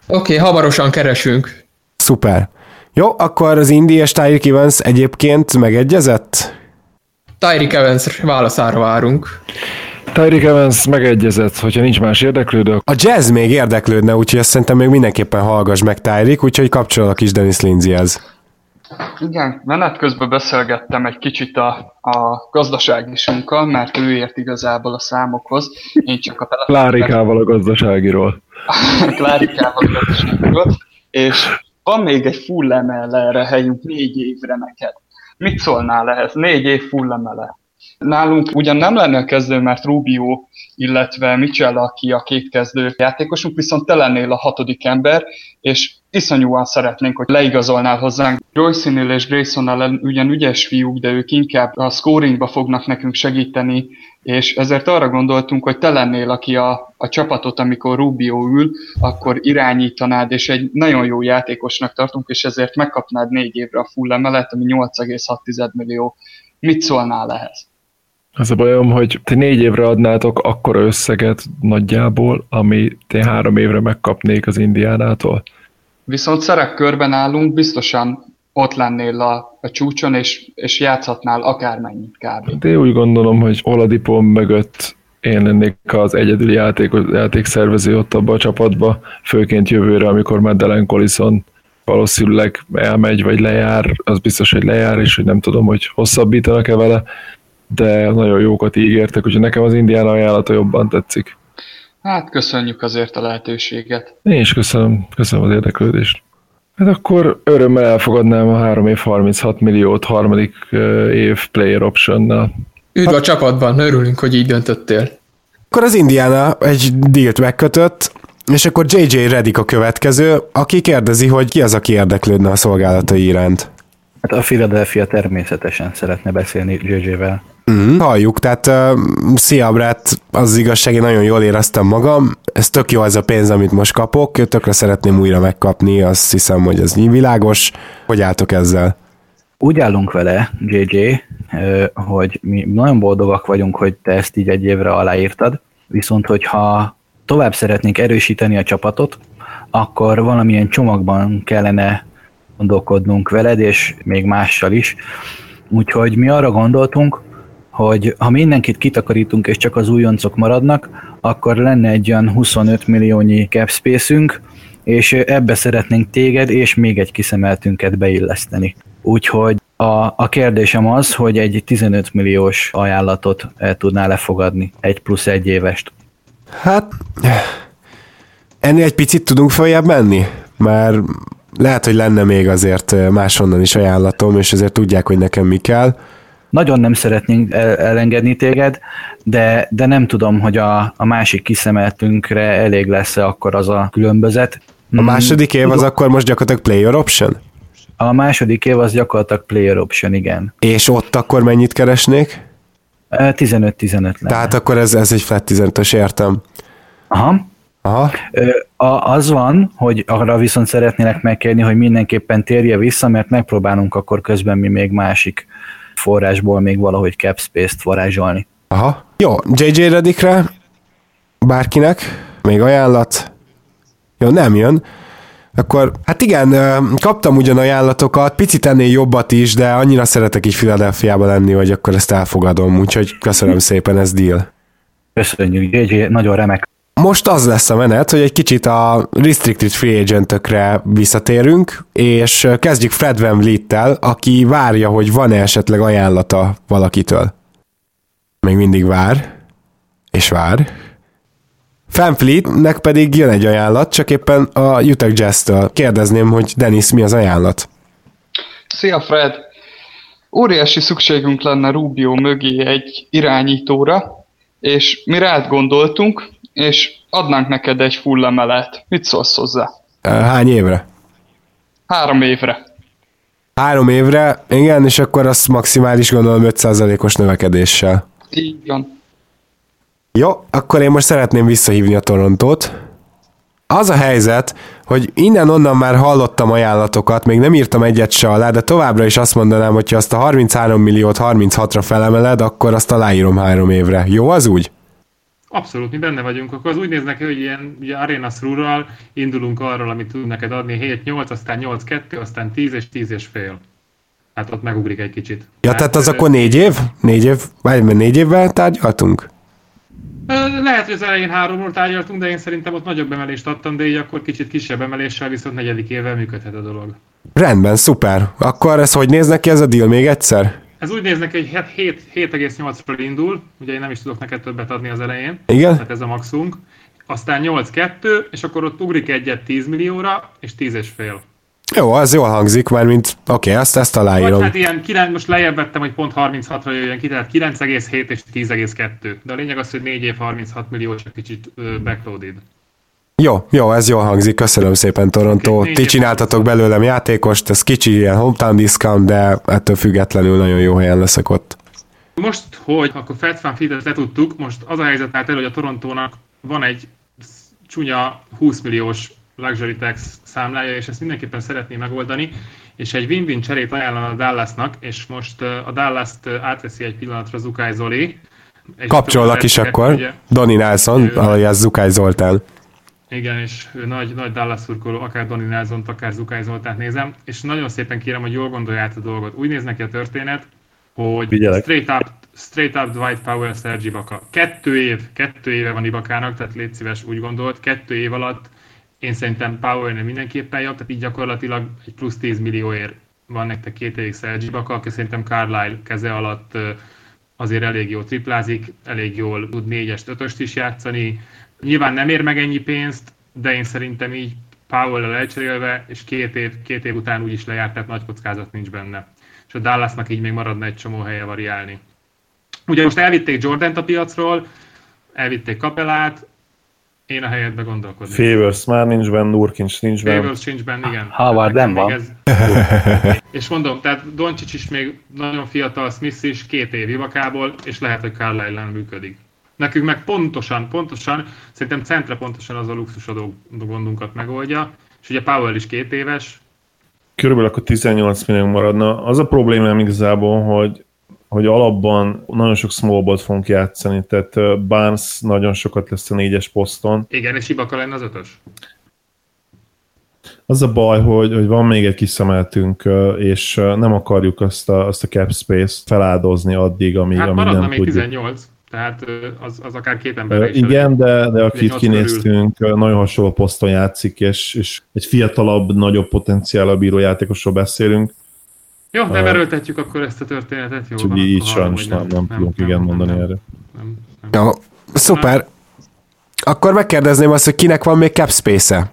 Oké, okay, hamarosan keresünk. Szuper. Jó, akkor az Indi és Tyreek Evans egyébként megegyezett? Tyreek Evans válaszára várunk. Tyreek Evans megegyezett, hogyha nincs más érdeklődő. A jazz még érdeklődne, úgyhogy azt szerintem még mindenképpen hallgass meg Tyreek, úgyhogy kapcsolok is Dennis Lindsayhez. Igen, menet közben beszélgettem egy kicsit a, a gazdaságisunkkal, mert ő ért igazából a számokhoz. Én csak a Klárikával a gazdaságiról. Klárikával a gazdaságiról. És van még egy full lemel erre helyünk négy évre neked. Mit szólnál ehhez? Négy év full lemele. Nálunk ugyan nem lenne a kezdő, mert Rubio, illetve Mitchell, aki a két kezdő játékosunk, viszont te lennél a hatodik ember, és iszonyúan szeretnénk, hogy leigazolnál hozzánk. Royce-nél és Grayson ugyan ügyes fiúk, de ők inkább a scoringba fognak nekünk segíteni, és ezért arra gondoltunk, hogy te lennél, aki a, a csapatot, amikor Rubio ül, akkor irányítanád, és egy nagyon jó játékosnak tartunk, és ezért megkapnád négy évre a full emelet, ami 8,6 millió. Mit szólnál ehhez? Az a bajom, hogy ti négy évre adnátok akkora összeget nagyjából, ami ti három évre megkapnék az Indiánától. Viszont szerepkörben állunk, biztosan ott lennél a, a csúcson, és, és játszhatnál akármennyit kb. De én úgy gondolom, hogy Oladipon mögött én lennék az egyedüli játék, játékszervező ott abban a csapatba, főként jövőre, amikor Madeleine Collison valószínűleg elmegy, vagy lejár, az biztos, hogy lejár, és hogy nem tudom, hogy hosszabbítanak-e vele, de nagyon jókat ígértek, úgyhogy nekem az indián ajánlata jobban tetszik. Hát köszönjük azért a lehetőséget. Én is köszönöm, köszönöm az érdeklődést. Hát akkor örömmel elfogadnám a 3 év 36 milliót harmadik év player optionnal. Üdv a hát... csapatban, örülünk, hogy így döntöttél. Akkor az Indiana egy dílt megkötött, és akkor JJ Redick a következő, aki kérdezi, hogy ki az, aki érdeklődne a szolgálatai iránt. Hát a Philadelphia természetesen szeretne beszélni JJ-vel. Mm, halljuk, tehát uh, szia Brett, az igazság, én nagyon jól éreztem magam, ez tök jó ez a pénz, amit most kapok, tökre szeretném újra megkapni, azt hiszem, hogy ez világos. Hogy álltok ezzel? Úgy állunk vele, JJ, hogy mi nagyon boldogak vagyunk, hogy te ezt így egy évre aláírtad, viszont hogyha tovább szeretnénk erősíteni a csapatot, akkor valamilyen csomagban kellene gondolkodnunk veled, és még mással is. Úgyhogy mi arra gondoltunk, hogy ha mindenkit kitakarítunk és csak az újoncok maradnak, akkor lenne egy olyan 25 milliónyi cap space és ebbe szeretnénk téged és még egy kiszemeltünket beilleszteni. Úgyhogy a, a kérdésem az, hogy egy 15 milliós ajánlatot el tudnál lefogadni, egy plusz egy évest. Hát, ennél egy picit tudunk följebb menni, mert lehet, hogy lenne még azért máshonnan is ajánlatom, és azért tudják, hogy nekem mi kell. Nagyon nem szeretnénk elengedni téged, de, de nem tudom, hogy a, a másik kiszemeltünkre elég lesz-e akkor az a különbözet. A második év az akkor most gyakorlatilag player option? A második év az gyakorlatilag player option, igen. És ott akkor mennyit keresnék? 15-15 lenne. Tehát akkor ez, ez egy flat 15-ös, értem. Aha. Aha. A, az van, hogy arra viszont szeretnének megkérni, hogy mindenképpen térje vissza, mert megpróbálunk akkor közben mi még másik forrásból még valahogy cap space-t varázsolni. Aha. Jó, JJ Redikre bárkinek még ajánlat? Jó, nem jön. Akkor, hát igen, kaptam ugyan ajánlatokat, picit ennél jobbat is, de annyira szeretek így Philadelphia lenni, hogy akkor ezt elfogadom, úgyhogy köszönöm szépen, ez deal. Köszönjük, JJ, nagyon remek most az lesz a menet, hogy egy kicsit a restricted free agentökre visszatérünk, és kezdjük Fred Van Vliet-tel, aki várja, hogy van-e esetleg ajánlata valakitől. Még mindig vár, és vár. Van Fleetnek pedig jön egy ajánlat, csak éppen a Utah Jazz-től. Kérdezném, hogy Dennis, mi az ajánlat? Szia Fred! Óriási szükségünk lenne Rubio mögé egy irányítóra, és mi rád gondoltunk, és adnánk neked egy full emelet. Mit szólsz hozzá? Hány évre? Három évre. Három évre, igen, és akkor az maximális gondolom 5%-os növekedéssel. Így van. Jó, akkor én most szeretném visszahívni a Torontót. Az a helyzet, hogy innen-onnan már hallottam ajánlatokat, még nem írtam egyet se alá, de továbbra is azt mondanám, hogy ha azt a 33 milliót 36-ra felemeled, akkor azt aláírom három évre. Jó az úgy? Abszolút, mi benne vagyunk. Akkor az úgy néz neki, hogy ilyen ugye Arena Rural indulunk arról, amit tud neked adni 7-8, aztán 8-2, aztán 10 és 10 és fél. Hát ott megugrik egy kicsit. Ja, tehát, tehát az akkor négy év? Négy év? Vagy négy évvel tárgyaltunk? Lehet, hogy az elején háromról tárgyaltunk, de én szerintem ott nagyobb emelést adtam, de így akkor kicsit kisebb emeléssel, viszont negyedik évvel működhet a dolog. Rendben, szuper. Akkor ez hogy néz neki ez a deal még egyszer? Ez úgy néz neki, hogy 7,8-ról indul, ugye én nem is tudok neked többet adni az elején. Igen. Tehát ez a maximum. Aztán 8-2, és akkor ott ugrik egyet 10 millióra, és 10 és fél. Jó, az jól hangzik, már mint oké, okay, ezt, ezt aláírom. Vagy hát ilyen, 9, most lejjebb vettem, hogy pont 36-ra jöjjön ki, tehát 9,7 és 10,2. De a lényeg az, hogy 4 év 36 millió, csak kicsit backloaded. Jó, jó, ez jól hangzik, köszönöm szépen Toronto. Ti csináltatok belőlem játékost, ez kicsi ilyen hometown discount, de ettől függetlenül nagyon jó helyen leszek ott. Most, hogy akkor Fed Fan Feed-et letudtuk, most az a helyzet állt elő, hogy a Torontónak van egy csúnya 20 milliós luxury tax számlája, és ezt mindenképpen szeretné megoldani, és egy win-win cserét ajánlana a Dallasnak, és most a Dallas-t átveszi egy pillanatra Zukály Zoli. Kapcsolok is akkor, ugye, Doni Nelson, alias Zukály Zoltán. Igen, és nagy, nagy Dallas szurkoló, akár Doni nelson akár Zukály Zoltánt nézem, és nagyon szépen kérem, hogy jól gondolj át a dolgot. Úgy néz neki a történet, hogy Vigyelek. straight up, straight up Dwight Powell, Sergi Baka. Kettő év, kettő éve van Ibakának, tehát légy szíves úgy gondolt, kettő év alatt én szerintem Powernél mindenképpen jobb, tehát így gyakorlatilag egy plusz 10 millióért van nektek két évig Sergi Baka, aki szerintem Carlisle keze alatt azért elég jó triplázik, elég jól tud négyest, ötöst is játszani. Nyilván nem ér meg ennyi pénzt, de én szerintem így Powell-el elcserélve, és két év, két év után úgy is lejárt, tehát nagy kockázat nincs benne. És a Dallasnak így még maradna egy csomó helye variálni. Ugye most elvitték Jordan a piacról, elvitték Kapelát, én a helyetbe gondolkodnék. Favors már nincs benne, Nurkincs nincs benne. Favors nincs benne, igen. Havard nem van. Ez... és mondom, tehát Doncsics is még nagyon fiatal, Smith is két év Ivakából, és lehet, hogy Carlisle működik. Nekünk meg pontosan, pontosan, szerintem centre pontosan az a luxusadó gondunkat megoldja, és ugye Powell is két éves. Körülbelül akkor 18 millió maradna. Az a problémám igazából, hogy hogy alapban nagyon sok smallball fogunk játszani, tehát Barnes nagyon sokat lesz a négyes poszton. Igen, és Ibaka lenne az ötös? Az a baj, hogy, hogy van még egy kis szemeltünk, és nem akarjuk azt a, azt a cap space feláldozni addig, amíg, hát amíg nem még tudjuk. 18, tehát az, az akár két ember is. Igen, de, de akit kinéztünk, körül. nagyon hasonló poszton játszik, és, és egy fiatalabb, nagyobb potenciál a bíró játékosról beszélünk, jó, nem erőltetjük akkor ezt a történetet. Jó, Csak így sajnos nem, nem, nem, tudunk igen nem, mondani nem, erre. Nem, nem. Jó, szuper. Akkor megkérdezném azt, hogy kinek van még cap space-e?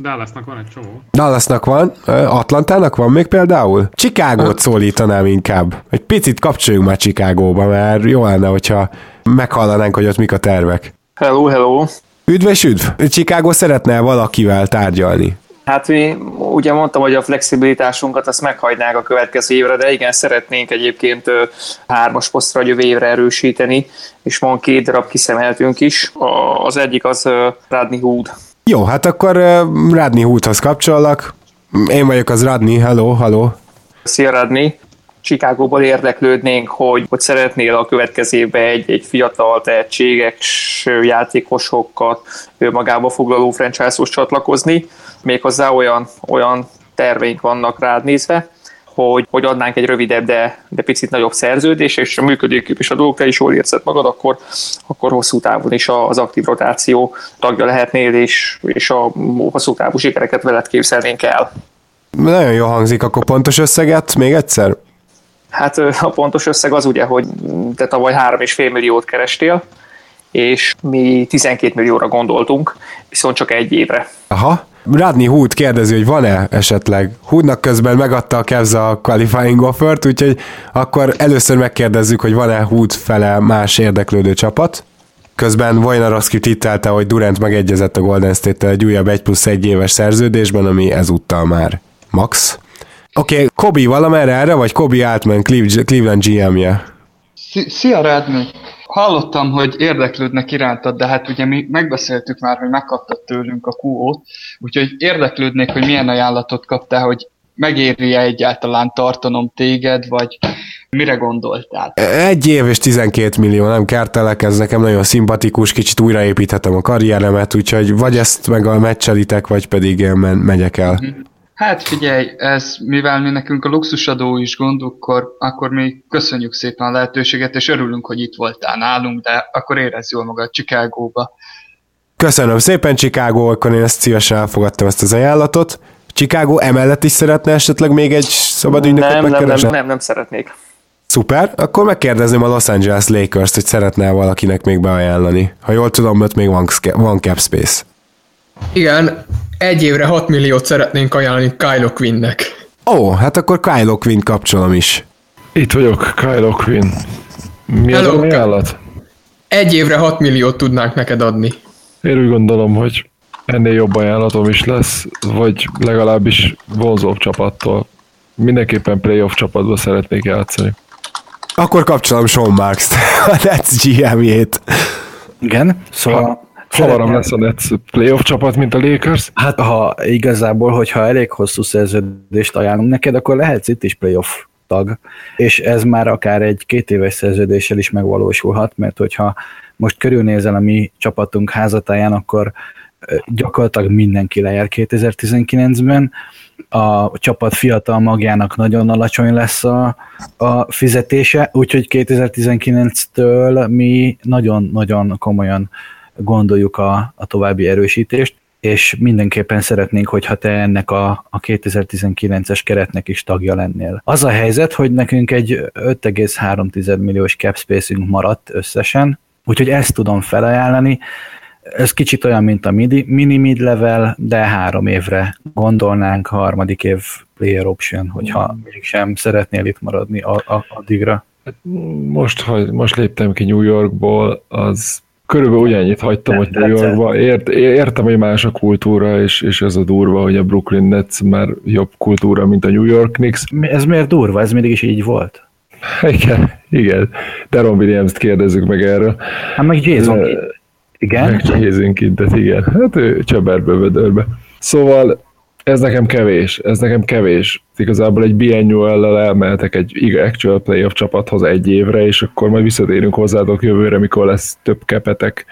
Dallasnak van egy csomó. Dallasnak van, Atlantának van még például? Chicagót szólítanám inkább. Egy picit kapcsoljunk már Chicagóba, mert jó lenne, hogyha meghallanánk, hogy ott mik a tervek. Hello, hello. Üdv és üdv! Chicago szeretne valakivel tárgyalni? Hát mi ugye mondtam, hogy a flexibilitásunkat azt meghagynák a következő évre, de igen, szeretnénk egyébként hármas posztra jövő évre erősíteni, és van két darab kiszemeltünk is. Az egyik az Radney Hood. Jó, hát akkor Radney Hoodhoz kapcsollak. Én vagyok az Radney, hello, hello. Szia Radney. Chicagóból érdeklődnénk, hogy, hogy szeretnél a következő évben egy, egy fiatal tehetséges játékosokat magába foglaló franchise-hoz csatlakozni, méghozzá olyan, olyan terveink vannak rád nézve, hogy, hogy adnánk egy rövidebb, de, de picit nagyobb szerződés, és a működőképes a dolgok, te is jól érzed magad, akkor, akkor hosszú távon is az aktív rotáció tagja lehetnél, és, és a hosszú távú sikereket veled képzelnénk el. Nagyon jó hangzik, akkor pontos összeget még egyszer? Hát a pontos összeg az ugye, hogy te tavaly 3,5 milliót kerestél, és mi 12 millióra gondoltunk, viszont csak egy évre. Aha. Radney Hood kérdezi, hogy van-e esetleg. Hoodnak közben megadta a Cavs a qualifying offert, úgyhogy akkor először megkérdezzük, hogy van-e Hood fele más érdeklődő csapat. Közben Wojnarowski tittelte, hogy Durant megegyezett a Golden State-tel egy újabb 1 plusz 1 éves szerződésben, ami ezúttal már max. Oké, okay, Kobi valamerre erre, vagy Kobi Altman, Cleveland GM-je? Szia, Rádmi! Hallottam, hogy érdeklődnek irántad, de hát ugye mi megbeszéltük már, hogy megkaptad tőlünk a QO-t, úgyhogy érdeklődnék, hogy milyen ajánlatot kaptál, hogy megéri-e egyáltalán tartanom téged, vagy mire gondoltál? Egy év és 12 millió, nem kártelek, ez nekem nagyon szimpatikus, kicsit újraépíthetem a karrieremet, úgyhogy vagy ezt meg a meccselitek, vagy pedig én megyek el. Hát figyelj, ez, mivel mi nekünk a luxusadó is gond, akkor, akkor mi köszönjük szépen a lehetőséget, és örülünk, hogy itt voltál nálunk, de akkor érezz jól magad Chicagóba. Köszönöm szépen, Chicago, akkor én ezt szívesen elfogadtam ezt az ajánlatot. Chicago emellett is szeretne esetleg még egy szabad ügynököt nem, nem, nem, nem, nem szeretnék. Szuper, akkor megkérdezném a Los Angeles Lakers-t, hogy szeretne valakinek még beajánlani. Ha jól tudom, ott még van, van cap space. Igen, egy évre 6 milliót szeretnénk ajánlani Kylo Quinnnek. Ó, hát akkor Kylo Quinn kapcsolom is. Itt vagyok, Kylo Quinn. Mi Hello, az ajánlat? Egy évre 6 milliót tudnánk neked adni. Én úgy gondolom, hogy ennél jobb ajánlatom is lesz, vagy legalábbis vonzóbb csapattól. Mindenképpen playoff csapatba szeretnék játszani. Akkor kapcsolom Sean Marks-t, a Nets GM-jét. Igen, szóval... Hamaram lesz a Nets playoff csapat, mint a Lakers? Hát ha igazából, hogyha elég hosszú szerződést ajánlunk neked, akkor lehetsz itt is playoff tag, és ez már akár egy két éves szerződéssel is megvalósulhat, mert hogyha most körülnézel a mi csapatunk házatáján, akkor gyakorlatilag mindenki lejár 2019-ben, a csapat fiatal magjának nagyon alacsony lesz a, a fizetése, úgyhogy 2019-től mi nagyon-nagyon komolyan gondoljuk a, a további erősítést, és mindenképpen szeretnénk, hogyha te ennek a, a 2019-es keretnek is tagja lennél. Az a helyzet, hogy nekünk egy 5,3 milliós cap spacing maradt összesen, úgyhogy ezt tudom felajánlani, ez kicsit olyan, mint a midi, mini mid-level, de három évre gondolnánk, harmadik év player option, hogyha mégsem szeretnél itt maradni a, a, addigra. Hát most, hogy most léptem ki New Yorkból, az körülbelül ugyannyit hagytam, hogy New Yorkba. Ért, értem, hogy más a kultúra, és, és ez a durva, hogy a Brooklyn Nets már jobb kultúra, mint a New York Knicks. Ez miért durva? Ez mindig is így volt? Igen, igen. Deron Williams-t kérdezzük meg erről. Hát meg Jason igen? Megcsehézünk itt, igen. Hát ő csöberbe vödörbe. Szóval ez nekem kevés, ez nekem kevés. Igazából egy biannual elmehetek egy actual playoff csapathoz egy évre, és akkor majd visszatérünk hozzátok jövőre, mikor lesz több kepetek,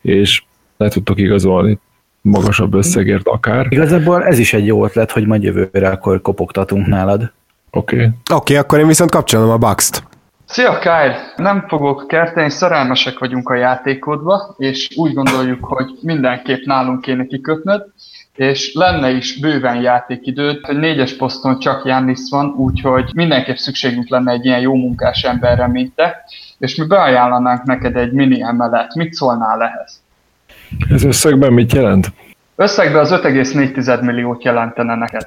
és le tudtok igazolni magasabb összegért akár. Igazából ez is egy jó ötlet, hogy majd jövőre akkor kopogtatunk nálad. Oké. Okay. Oké, okay, akkor én viszont kapcsolom a Bucks-t. Szia Kyle! Nem fogok kerteni, szerelmesek vagyunk a játékodba, és úgy gondoljuk, hogy mindenképp nálunk kéne kikötnöd, és lenne is bőven játékidőd, hogy négyes poszton csak Jannis van, úgyhogy mindenképp szükségünk lenne egy ilyen jó munkás emberre, mint te, és mi beajánlanánk neked egy mini emelet. Mit szólnál ehhez? Ez összegben mit jelent? Összegben az 5,4 milliót jelentene neked.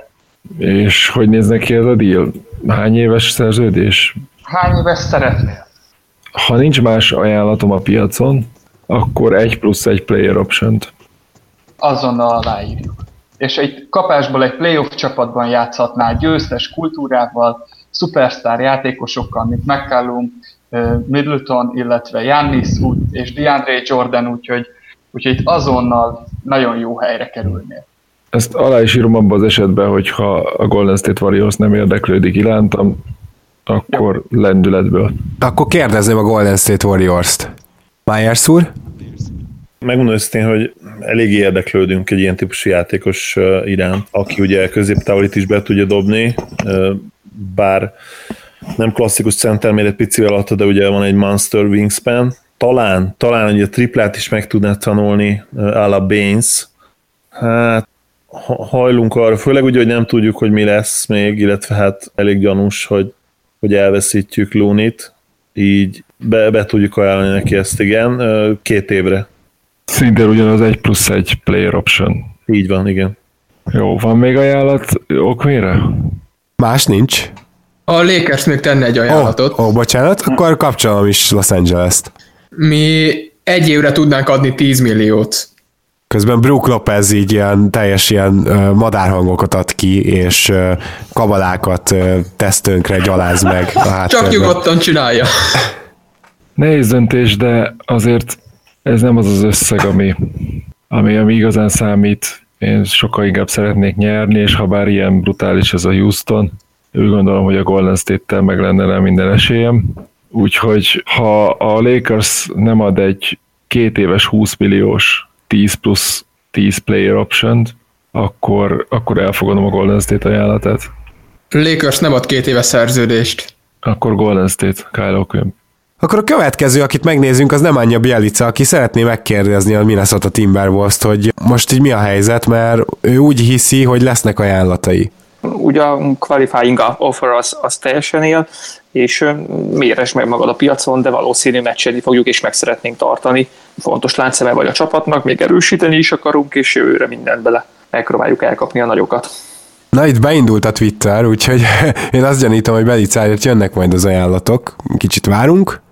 És hogy néz neki ez a deal? Hány éves szerződés? Hány éves szeretnél? Ha nincs más ajánlatom a piacon, akkor egy plusz egy player option-t. Azonnal aláírjuk. És egy kapásból egy playoff csapatban játszhatnál győztes kultúrával, szupersztár játékosokkal, mint McCallum, Middleton, illetve Giannis és DeAndre Jordan, úgyhogy, úgyhogy itt azonnal nagyon jó helyre kerülnél. Ezt alá is írom abban az esetben, hogyha a Golden State Warriors nem érdeklődik irántam, akkor Jó. lendületből. Akkor kérdezném a Golden State Warriors-t. Myers úr? Megmondom őszintén, hogy elég érdeklődünk egy ilyen típusú játékos iránt, aki ugye középtávolit is be tudja dobni, bár nem klasszikus center, még egy picivel alatt, de ugye van egy monster wingspan. Talán, talán hogy a triplát is meg tudná tanulni a Baines. Hát hajlunk arra, főleg ugye, hogy nem tudjuk, hogy mi lesz még, illetve hát elég gyanús, hogy hogy elveszítjük Lunit, így be, be tudjuk ajánlani neki ezt, igen, két évre. Szintén ugyanaz egy plusz egy player option. Így van, igen. Jó, van még ajánlat okmére? Más nincs. A Lakers még tenne egy ajánlatot. Ó, oh, oh, bocsánat, akkor kapcsolom is Los Angeles-t. Mi egy évre tudnánk adni 10 milliót. Közben Brook Lopez így ilyen teljes ilyen madárhangokat ad ki, és kabalákat ö, tesz tönkre, gyaláz meg a Csak nyugodtan csinálja. Nehéz döntés, de azért ez nem az az összeg, ami, ami, ami igazán számít. Én sokkal inkább szeretnék nyerni, és ha bár ilyen brutális ez a Houston, úgy gondolom, hogy a Golden State-tel meg lenne rá minden esélyem. Úgyhogy ha a Lakers nem ad egy két éves 20 milliós 10 plusz 10 player option akkor, akkor elfogadom a Golden State ajánlatát. Lakers nem ad két éves szerződést. Akkor Golden State, Kyle O'Quinn. Akkor a következő, akit megnézzünk, az nem Anya Bielica, aki szeretné megkérdezni a Minnesota Timberwolves-t, hogy most így mi a helyzet, mert ő úgy hiszi, hogy lesznek ajánlatai. Ugye a qualifying offer az, az teljesen él, és méres meg magad a piacon, de valószínű meccselni fogjuk, és meg szeretnénk tartani. Fontos láncszeme vagy a csapatnak, még erősíteni is akarunk, és jövőre mindent bele megpróbáljuk elkapni a nagyokat. Na itt beindult a Twitter, úgyhogy én azt gyanítom, hogy Belicáért jönnek majd az ajánlatok. Kicsit várunk.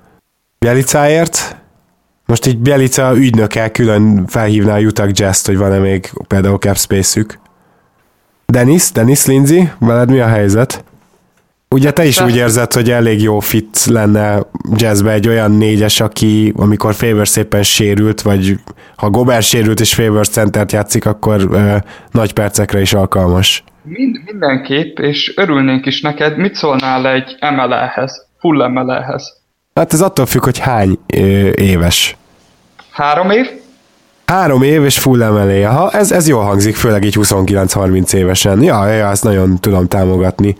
Belicáért. Most így Bielica ügynöke külön felhívná a Utah Jazz-t, hogy van-e még például cap space-ük. Dennis, Dennis Lindsay, veled mi a helyzet? Ugye te is úgy érzed, hogy elég jó fit lenne jazzbe egy olyan négyes, aki amikor Favors szépen sérült, vagy ha Gobert sérült és Favors centert játszik, akkor ö, nagy percekre is alkalmas. Mind, mindenképp, és örülnénk is neked. Mit szólnál egy MLE-hez, full MLE-hez? Hát ez attól függ, hogy hány éves. Három év? Három év és full emelé. Ha ez, ez jól hangzik, főleg így 29-30 évesen. Ja, ja, ezt nagyon tudom támogatni.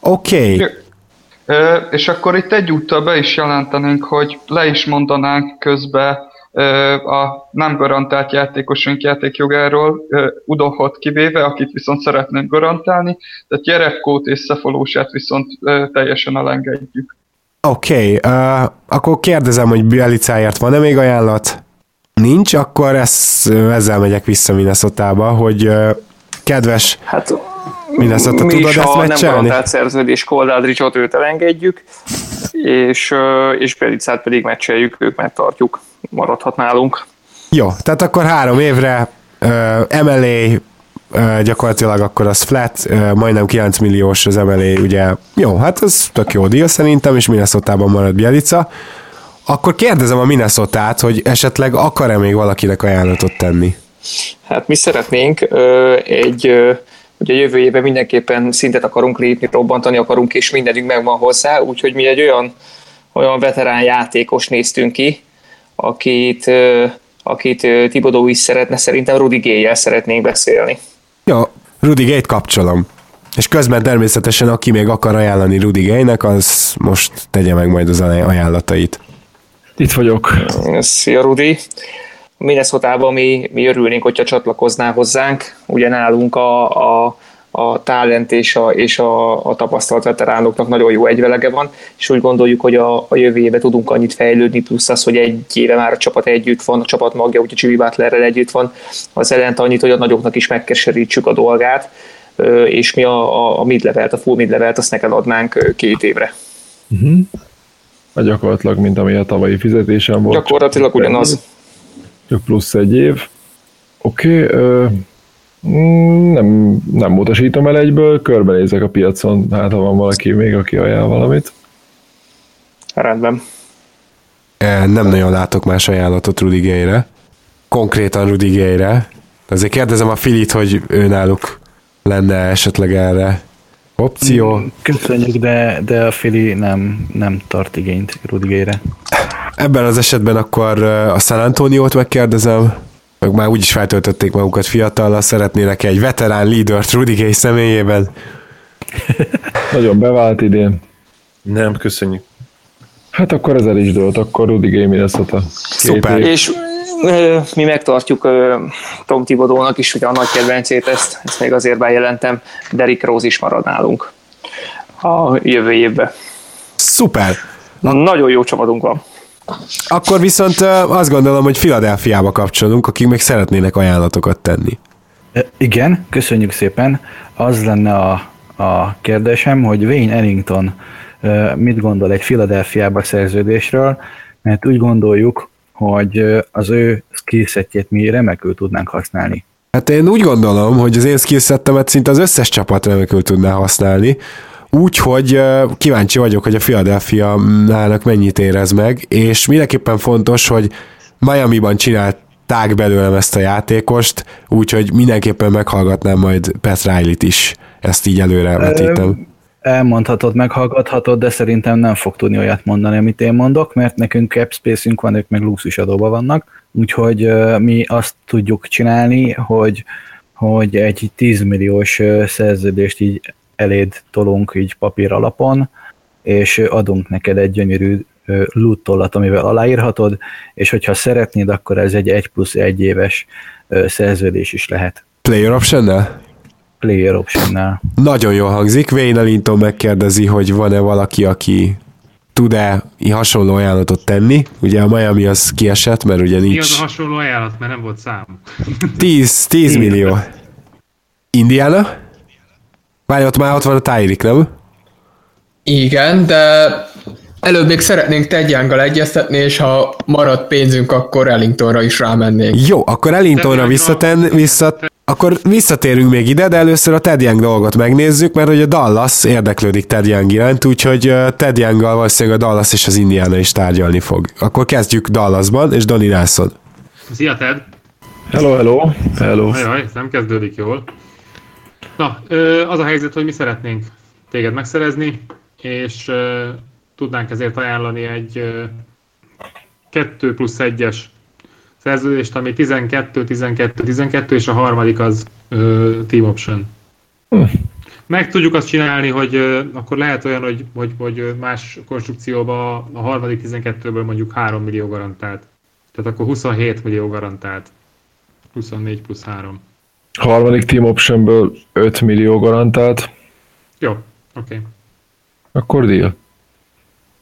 Oké. Okay. Ö, és akkor itt egyúttal be is jelentenénk, hogy le is mondanánk közbe ö, a nem garantált játékosunk játékjogáról, Udohot kivéve, akit viszont szeretnénk garantálni, tehát Jerevkót és Szefolósát viszont ö, teljesen elengedjük. Oké, okay, uh, akkor kérdezem, hogy Bielicáért van-e még ajánlat? Nincs, akkor ezt, ezzel megyek vissza Minnesotába, hogy uh, kedves Hát Minnesota, mi tudod is, ezt ha nem garantált szerződés Koldádricsot őt elengedjük, és, ö, és Pelicát pedig meccseljük, ők megtartjuk, maradhat nálunk. Jó, tehát akkor három évre uh, MLA uh, gyakorlatilag akkor az flat, majdnem 9 milliós az MLA, ugye jó, hát ez tök jó deal szerintem, és Minnesotában marad Bielica. Akkor kérdezem a Minnesotát, hogy esetleg akar-e még valakinek ajánlatot tenni? Hát mi szeretnénk egy, ugye jövő évben mindenképpen szintet akarunk lépni, robbantani akarunk, és mindenünk megvan hozzá, úgyhogy mi egy olyan, olyan veterán játékos néztünk ki, akit, akit Tibodó is szeretne, szerintem Rudi Géjjel szeretnénk beszélni. Jó, Rudy Gate kapcsolom. És közben természetesen, aki még akar ajánlani Rudy Gay-nek, az most tegye meg majd az ajánlatait. Itt vagyok. Szia Rudi! Minnesota-ban mi, mi örülnénk, hogyha csatlakoznál hozzánk. Ugye nálunk a, a, a talent és, a, és a, a tapasztalt veteránoknak nagyon jó egyvelege van, és úgy gondoljuk, hogy a, a jövő évben tudunk annyit fejlődni, plusz az, hogy egy éve már a csapat együtt van, a csapat magja, ugye Jimmy Butlerrel együtt van, az jelent annyit, hogy a nagyoknak is megkeserítsük a dolgát, és mi a, a, a mid-levelt, a full mid-levelt, azt neked adnánk két évre. Uh-huh. Gyakorlatilag, mint ami a tavalyi fizetésem volt. Gyakorlatilag ugyanaz. Csak plusz egy év. Oké, okay, nem, nem utasítom el egyből, körbenézek a piacon, hát ha van valaki még, aki ajánl valamit. Rendben. Nem nagyon látok más ajánlatot Rudy Gay-re. Konkrétan Rudy Gay-re. Azért kérdezem a Filit, hogy ő náluk lenne esetleg erre opció. Köszönjük, de, de a Fili nem, nem tart igényt Rudigére. Ebben az esetben akkor a San Antoniót megkérdezem, meg már úgyis feltöltötték magukat fiatallal, szeretnének egy veterán lídert Rudy Gay személyében. Nagyon bevált idén. Nem, köszönjük. Hát akkor ez el is dőlt, akkor Rudy Gay Minnesota. Szuper. És ö, mi megtartjuk Tom Tibodónak is ugye a nagy kedvencét, ezt, ezt még azért bejelentem, Derrick Rose is marad nálunk a jövő évben. Szuper! Nagyon jó csapatunk van. Akkor viszont azt gondolom, hogy Filadelfiába kapcsolunk, akik még szeretnének ajánlatokat tenni. Igen, köszönjük szépen. Az lenne a, a kérdésem, hogy Wayne Ellington mit gondol egy Filadelfiába szerződésről, mert úgy gondoljuk, hogy az ő skillsetjét mi remekül tudnánk használni. Hát én úgy gondolom, hogy az én skillsettemet szinte az összes csapat remekül tudná használni, Úgyhogy kíváncsi vagyok, hogy a Philadelphia nának mennyit érez meg, és mindenképpen fontos, hogy Miami-ban csinálták belőlem ezt a játékost, úgyhogy mindenképpen meghallgatnám majd Pat Riley-t is, ezt így előre vetítem. Elmondhatod, meghallgathatod, de szerintem nem fog tudni olyat mondani, amit én mondok, mert nekünk cap space-ünk van, ők meg luxus adóban vannak, úgyhogy mi azt tudjuk csinálni, hogy hogy egy 10 milliós szerződést így eléd tolunk így papír alapon, és adunk neked egy gyönyörű loot amivel aláírhatod, és hogyha szeretnéd, akkor ez egy 1 plusz 1 éves szerződés is lehet. Player option Player option Nagyon jól hangzik. Wayne Ellington megkérdezi, hogy van-e valaki, aki tud-e hasonló ajánlatot tenni. Ugye a Miami az kiesett, mert ugye nincs... Mi az a hasonló ajánlat, mert nem volt szám? 10, 10 millió. Indiana? Várj, ott már ott van a Tyrik, nem? Igen, de előbb még szeretnénk Tedjángal egyeztetni, és ha marad pénzünk, akkor Ellingtonra is rámennénk. Jó, akkor Ellingtonra visszaten, visszat, akkor visszatérünk még ide, de először a Ted Young dolgot megnézzük, mert ugye Dallas érdeklődik Ted Young iránt, úgyhogy Ted Younggal valószínűleg a Dallas és az Indiana is tárgyalni fog. Akkor kezdjük Dallasban, és Donny Nelson. Szia Ted! Hello, hello! Hello! Jaj, nem kezdődik jól. Na, az a helyzet, hogy mi szeretnénk téged megszerezni, és tudnánk ezért ajánlani egy 2 plusz 1-es szerződést, ami 12, 12, 12, és a harmadik az team option. Hm. Meg tudjuk azt csinálni, hogy akkor lehet olyan, hogy, hogy, hogy más konstrukcióban a harmadik 12-ből mondjuk 3 millió garantált. Tehát akkor 27 millió garantált. 24 plusz 3. Harmadik team optionből 5 millió garantált. Jó, oké. Okay. Akkor deal.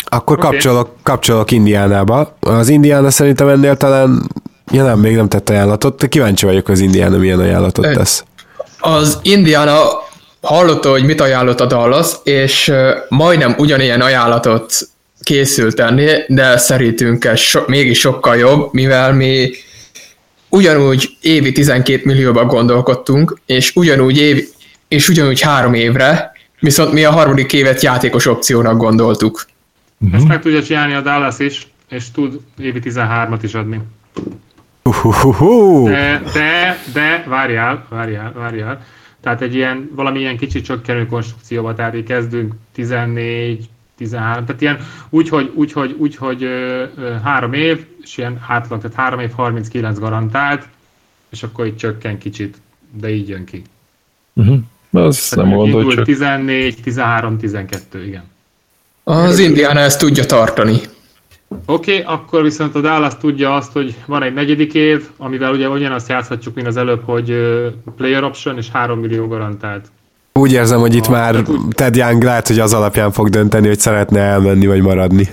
Akkor okay. kapcsolok, kapcsolok Indiánába. Az Indiána szerintem ennél talán, ja nem, még nem tett ajánlatot, kíváncsi vagyok, az Indiána milyen ajánlatot tesz. Az Indiána hallotta, hogy mit ajánlott a Dallas, és majdnem ugyanilyen ajánlatot készült tenni, de szerintünk ez so, mégis sokkal jobb, mivel mi ugyanúgy évi 12 millióban gondolkodtunk, és ugyanúgy év, és ugyanúgy három évre, viszont mi a harmadik évet játékos opciónak gondoltuk. Uh-huh. Ezt meg tudja csinálni a Dallas is, és tud évi 13-at is adni. De, de, de, várjál, várjál, várjál. Tehát egy ilyen, valamilyen kicsit csökkenő konstrukcióba, tehát így kezdünk 14, 13, tehát ilyen úgy, hogy, úgy, hogy, úgy, hogy ö, ö, három év, és ilyen átlag, tehát három év 39 garantált, és akkor itt csökken kicsit, de így jön ki. Uh-huh. Az tehát nem mondod, hogy 14, 13, 12, igen. Az Indiana ezt tudja tartani. Oké, okay, akkor viszont a Dallas tudja azt, hogy van egy negyedik év, amivel ugye ugyanazt játszhatjuk, mint az előbb, hogy player option és 3 millió garantált. Úgy érzem, hogy itt már Ted Young lehet, hogy az alapján fog dönteni, hogy szeretne elmenni vagy maradni.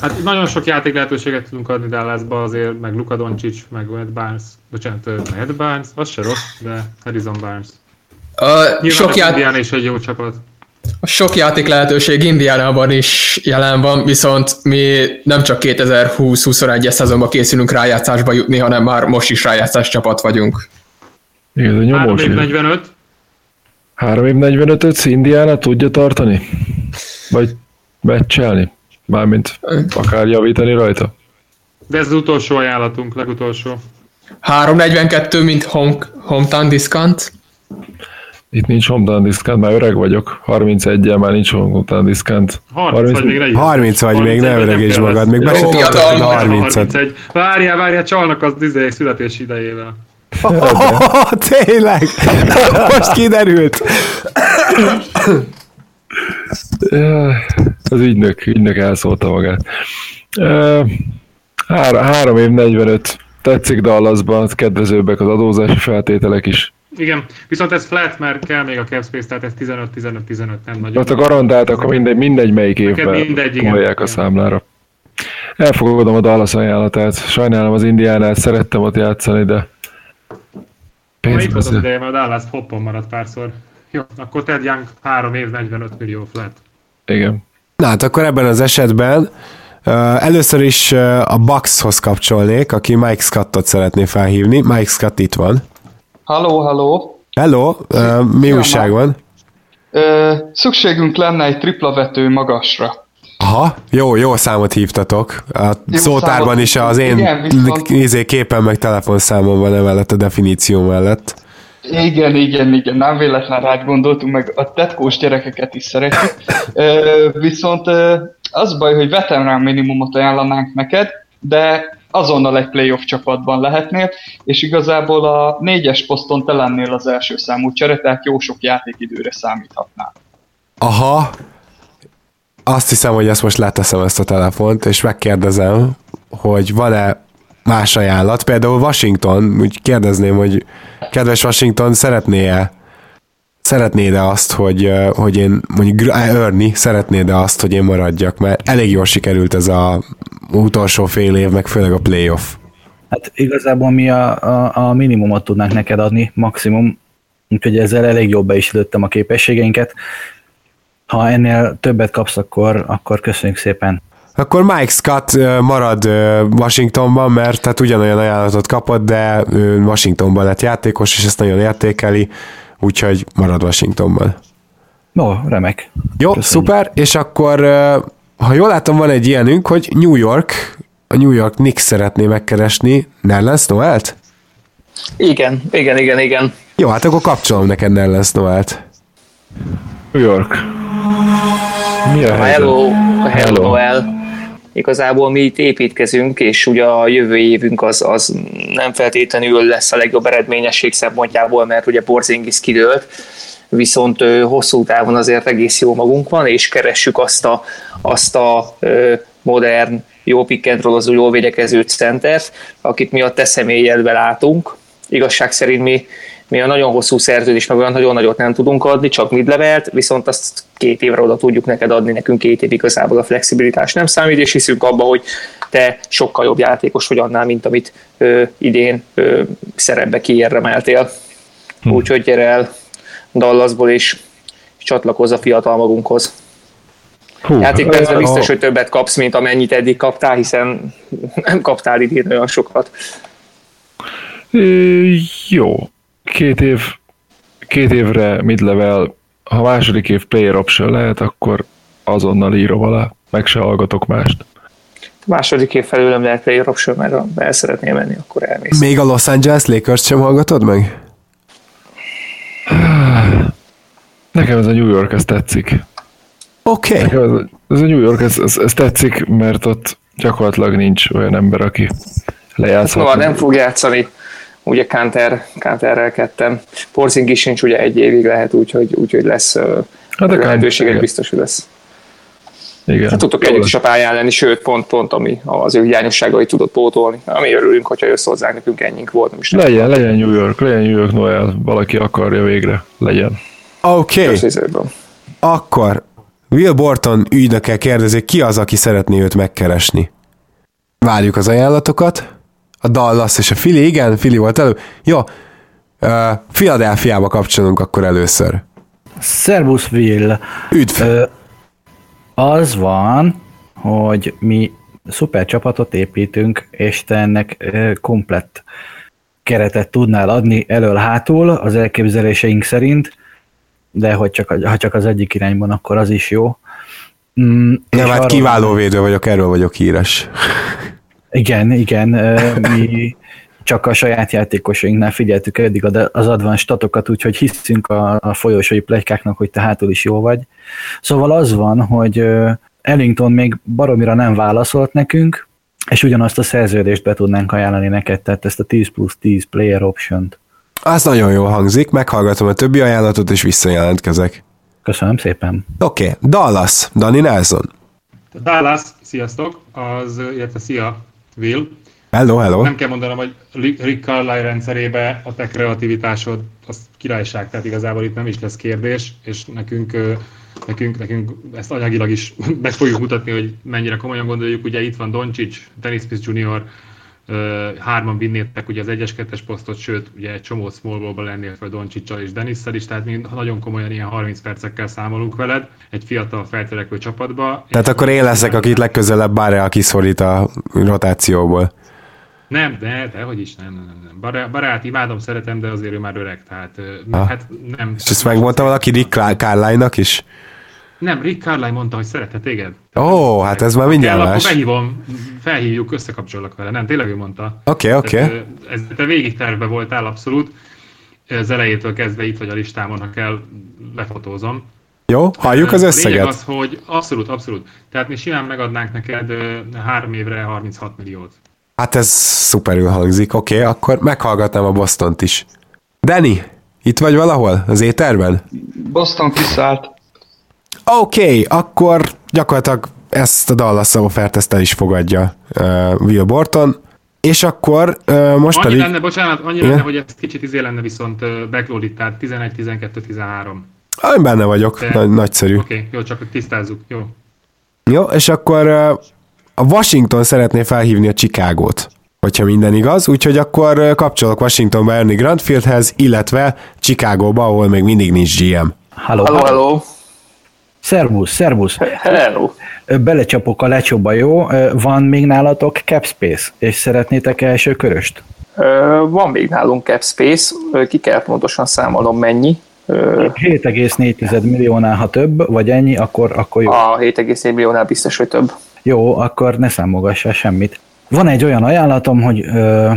Hát nagyon sok játék lehetőséget tudunk adni Dallasba azért, meg Luka Doncic, meg Ed Barnes, bocsánat, Ed Barnes, az se rossz, de Harrison Barnes. Uh, sok játék... Indiana is egy jó csapat. A sok játék lehetőség Indiánában is jelen van, viszont mi nem csak 2020-21-es szezonban készülünk rájátszásba jutni, hanem már most is rájátszás csapat vagyunk. Igen, ez nyomós. 3 év 45. 3 év 45-öt Indiana tudja tartani? Vagy meccselni? Mármint akár javítani rajta? De ez az utolsó ajánlatunk, legutolsó. 342, mint home, hometown discount. Itt nincs hometown discount, már öreg vagyok. 31-el már nincs hometown discount. 30, 30 vagy még 30 vagy még, ne öregíts magad, még be se tudtad a 30-at. Várjál, várjál, csalnak az izé születési idejével. Oh, tényleg! Most kiderült! az ügynök, ügynök elszólta magát. Három, három év 45. Tetszik Dallasban, kedvezőbbek az adózási feltételek is. Igen, viszont ez flat, mert kell még a cap space, tehát ez 15-15-15 nem nagyon. A garantált, akkor mindegy, mindegy melyik évben mindegy, a számlára. Elfogadom a Dallas ajánlatát. Sajnálom az Indiánát, szerettem ott játszani, de Pénz az ideje, mert a Dallas hoppon maradt párszor. Jó, akkor Ted Young 3 év 45 millió flat. Igen. Na hát akkor ebben az esetben Először is a Buckshoz kapcsolnék, aki Mike Scottot szeretné felhívni. Mike Scott itt van. Halló, halló. Hello, mi újság van? Ö, szükségünk lenne egy tripla vető magasra. Aha, jó, jó számot hívtatok. A Jó szótárban számot is az én Igen, izé, képen meg telefonszámom van emellett a definíció mellett. Igen, igen, igen, nem véletlen rád gondoltunk, meg a tetkós gyerekeket is szeretjük. Viszont az baj, hogy veterán minimumot ajánlanánk neked, de azonnal egy playoff csapatban lehetnél, és igazából a négyes poszton te lennél az első számú csere, tehát jó sok játékidőre számíthatnál. Aha, azt hiszem, hogy ezt most leteszem ezt a telefont, és megkérdezem, hogy van-e más ajánlat. Például Washington, úgy kérdezném, hogy kedves Washington, szeretné-e szeretnéd-e azt, hogy, hogy én mondjuk Gr- Ernie, szeretnéd-e azt, hogy én maradjak, mert elég jól sikerült ez a utolsó fél év, meg főleg a playoff. Hát igazából mi a, a, a minimumot tudnánk neked adni, maximum, úgyhogy ezzel elég jobban is lőttem a képességeinket. Ha ennél többet kapsz, akkor, akkor köszönjük szépen. Akkor Mike Scott marad Washingtonban, mert hát ugyanolyan ajánlatot kapott, de Washingtonban lett játékos, és ezt nagyon értékeli, úgyhogy marad Washingtonban. Jó, remek. Jó, Köszönjük. szuper, és akkor, ha jól látom, van egy ilyenünk, hogy New York, a New York Knicks szeretné megkeresni Nerlens Noelt? Igen, igen, igen, igen. Jó, hát akkor kapcsolom neked Nerlens Noelt. New York. Mi a helyzet? Hello, hello, Noel. Igazából mi itt építkezünk, és ugye a jövő évünk az, az nem feltétlenül lesz a legjobb eredményesség szempontjából, mert ugye Porzingis kidőlt, viszont hosszú távon azért egész jó magunk van, és keressük azt a, azt a modern, jó pick and roll-ozó, jól védekező centert, akit mi a te személyedbe látunk. Igazság szerint mi, mi a nagyon hosszú szerződés, meg olyan nagyon nagyot nem tudunk adni, csak midlevelt, viszont azt két évre oda tudjuk neked adni, nekünk két év igazából a flexibilitás nem számít, és hiszünk abba, hogy te sokkal jobb játékos vagy annál, mint amit ö, idén ö, szerepbe kiérdemeltél. Hm. Úgyhogy gyere el Dallasból és csatlakozz a fiatal magunkhoz. Hú, Játékpercben ö, biztos, a- hogy többet kapsz, mint amennyit eddig kaptál, hiszen nem kaptál idén olyan sokat. Jó. Két év, két évre mid-level, ha második év player option lehet, akkor azonnal írom alá, meg se hallgatok mást. Második év felőlem lehet player option, meg ha el szeretnél menni, akkor elmész. Még a Los Angeles Lakers sem hallgatod meg? Nekem ez a New York, ez tetszik. Oké. Okay. Nekem ez, a- ez a New York, ez, ez, ez tetszik, mert ott gyakorlatilag nincs olyan ember, aki lejátszhat. Szóval nem fog játszani, ugye Kanter, Kanterrel ketten. Porzingis sincs ugye egy évig lehet, úgyhogy, úgyhogy lesz Hát a lehetőség, biztos, hogy lesz. Igen. Hát tudtok együtt is a pályán lenni, sőt, pont, pont ami az ő hiányosságait tudott pótolni. Ami örülünk, hogyha jössz hozzánk, nekünk ennyink volt, nem is nem Legyen, legyen New York, legyen New York Noel, valaki akarja végre, legyen. Oké. Okay. Akkor Will Borton ügynöke kérdezi, ki az, aki szeretné őt megkeresni. Várjuk az ajánlatokat. A Dallas és a Fili, igen, Fili volt elő. Jó, uh, Philadelphiába kapcsolunk akkor először. Servus Will. Üdv! Ö, az van, hogy mi szuper csapatot építünk, és te ennek ö, komplett keretet tudnál adni elől-hátul az elképzeléseink szerint, de hogy csak, ha csak az egyik irányban, akkor az is jó. Mm, Nem, hát kiváló védő vagyok, erről vagyok híres. Igen, igen, mi csak a saját játékosainknál figyeltük eddig az advanced statokat, úgyhogy hiszünk a, a folyosói plegykáknak, hogy te hátul is jó vagy. Szóval az van, hogy Ellington még baromira nem válaszolt nekünk, és ugyanazt a szerződést be tudnánk ajánlani neked, tehát ezt a 10 plusz 10 player option-t. Az nagyon jól hangzik, meghallgatom a többi ajánlatot, és visszajelentkezek. Köszönöm szépen. Oké, okay. Dallas, Dani Nelson. Dallas, sziasztok, az, illetve szia, Will. Hello, hello. Nem kell mondanom, hogy Rick Carlisle rendszerébe a te kreativitásod az királyság, tehát igazából itt nem is lesz kérdés, és nekünk, nekünk, nekünk ezt anyagilag is meg fogjuk mutatni, hogy mennyire komolyan gondoljuk. Ugye itt van Doncic, Dennis Smith Jr., hárman vinnétek ugye az 1-es, 2-es posztot, sőt, ugye egy csomó small ball lennél fel Doncsicsal és Denisszel is, tehát mi nagyon komolyan ilyen 30 percekkel számolunk veled, egy fiatal feltörekvő csapatba. Tehát akkor én leszek, akit legközelebb bárja kiszorít a rotációból. Nem, de, de hogy is, nem, nem, nem. Barát, barát, imádom, szeretem, de azért ő már öreg, tehát Ah. hát nem. És ezt megmondta valaki Rick Carline-nak is? Nem, Rick Carline mondta, hogy szeretne téged. Ó, hát ez már mindjárt Kell, akkor más. behívom, felhívjuk, összekapcsolok vele. Nem, tényleg ő mondta. Oké, oké. Tehát, ö, Ez, te végig terve voltál abszolút. Az elejétől kezdve itt vagy a listámon, ha kell, lefotózom. Jó, halljuk az összeget. lényeg az, hogy abszolút, abszolút. Tehát mi simán megadnánk neked három évre 36 milliót. Hát ez szuperül hangzik, oké, okay, akkor meghallgatnám a Bostont is. Danny, itt vagy valahol az éterben? Boston kiszállt. Oké, okay, akkor gyakorlatilag ezt a Dallas offert ezt el is fogadja uh, Will Borton, és akkor uh, most annyi pedig... lenne, bocsánat, annyi Igen? lenne, hogy ez kicsit izé lenne viszont ö, backloaded, tehát 11, 12, 13. Én benne vagyok, De- Nagy, nagyszerű. Oké, okay, jó, csak tisztázzuk, jó. Jó, és akkor uh, a Washington szeretné felhívni a Chicagót, hogyha minden igaz, úgyhogy akkor uh, kapcsolok Washingtonba Ernie Grantfieldhez, illetve Chicagóba, ahol még mindig nincs GM. Halló, Hello, hello. Szervusz, szervusz. Hello. Belecsapok a lecsóba, jó? Van még nálatok cap space, és szeretnétek első köröst? Van még nálunk cap space, Ö, ki kell pontosan számolnom mennyi. Ö, 7,4 milliónál, ha több, vagy ennyi, akkor, akkor jó. A 7,4 milliónál biztos, hogy több. Jó, akkor ne számogassál semmit. Van egy olyan ajánlatom, hogy ö,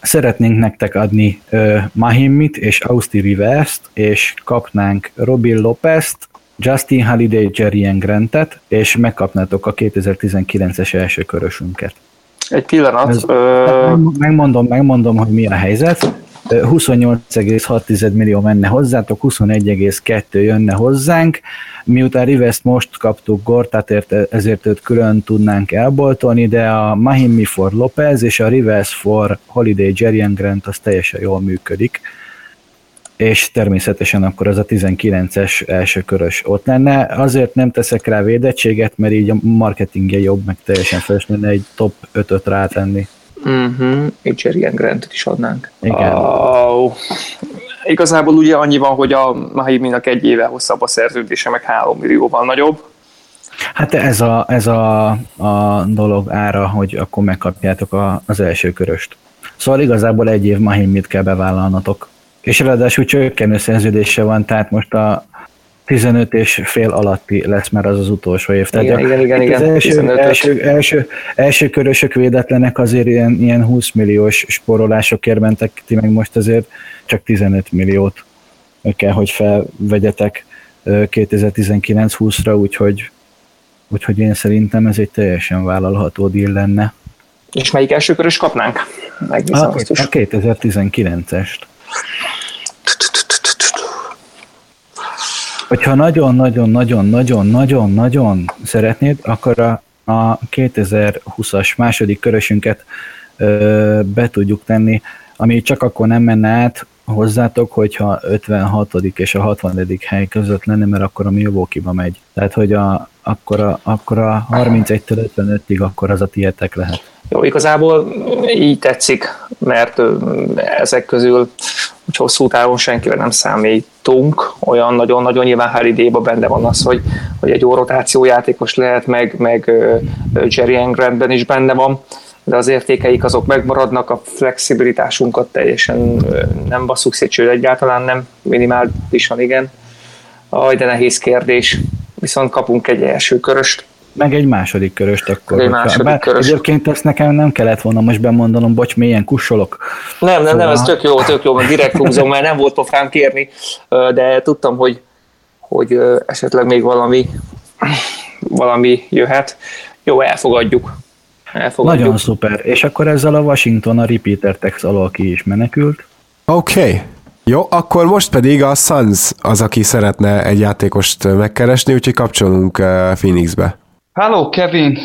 szeretnénk nektek adni ö, Mahimmit és Austi Rivers-t, és kapnánk Robin Lopez-t, Justin Holiday, Jerry Grantet, és megkapnátok a 2019-es első körösünket. Egy pillanat. Ez- Ö, Megmondom, megmondom, hogy mi a helyzet. Ö, 28,6 millió menne hozzátok, 21,2 jönne hozzánk. Miután Rivest most kaptuk Gortát, ért- ezért őt külön tudnánk elboltolni, de a Mahimi for Lopez és a Rivers for Holiday Jerry Grant az teljesen jól működik és természetesen akkor az a 19-es első körös ott lenne. Azért nem teszek rá védettséget, mert így a marketingje jobb, meg teljesen feles lenne egy top 5-öt rátenni. egy Jerry Ian Grantet is adnánk. Igen. Oh, igazából ugye annyi van, hogy a Mahiminak egy éve hosszabb a szerződése, meg 3 millióval nagyobb. Hát ez a, ez a, a dolog ára, hogy akkor megkapjátok a, az első köröst. Szóval igazából egy év Mahimit kell bevállalnatok. És ráadásul csökkenő szerződése van, tehát most a 15 és fél alatti lesz már az az utolsó év. Tehát Igen, a- igen, igen, itt az igen, első, 15-öt. első, első, első körösök védetlenek azért ilyen, ilyen 20 milliós sporolásokért mentek, ti meg most azért csak 15 milliót kell, hogy felvegyetek ö, 2019-20-ra, úgyhogy Úgyhogy én szerintem ez egy teljesen vállalható deal lenne. És melyik első körös kapnánk? Megnézem A, a 2019-est. Hogyha nagyon-nagyon-nagyon-nagyon-nagyon-nagyon szeretnéd, akkor a, a 2020-as második körösünket ö, be tudjuk tenni, ami csak akkor nem menne át hozzátok, hogyha 56. és a 60. hely között lenne, mert akkor a Milwaukee-ba megy. Tehát, hogy a, akkor, a, akkor a 31-től 55-ig akkor az a tietek lehet. Jó, igazából így tetszik, mert ezek közül hogy hosszú távon senkivel nem számítunk, olyan nagyon-nagyon nyilván Holiday-ba benne van az, hogy, hogy egy jó rotációjátékos lehet, meg, meg Jerry Engrandben is benne van, de az értékeik azok megmaradnak, a flexibilitásunkat teljesen nem basszuk szét, sőt egyáltalán nem, minimálisan igen. Aj, de nehéz kérdés. Viszont kapunk egy első köröst. Meg egy második köröst akkor. Egy második bár körös. Egyébként ezt nekem nem kellett volna most bemondanom, bocs, mélyen kussolok. Nem, nem, nem, ez Szóval- tök jó, tök jó, mert direkt húzom, mert nem volt pofám kérni, de tudtam, hogy, hogy esetleg még valami, valami jöhet. Jó, elfogadjuk. Elfogadjuk. Nagyon szuper. És akkor ezzel a Washington a repeater text alól ki is menekült. Oké. Okay. Jó, akkor most pedig a Suns az, aki szeretne egy játékost megkeresni, úgyhogy kapcsolunk uh, Phoenixbe. Hello, Kevin!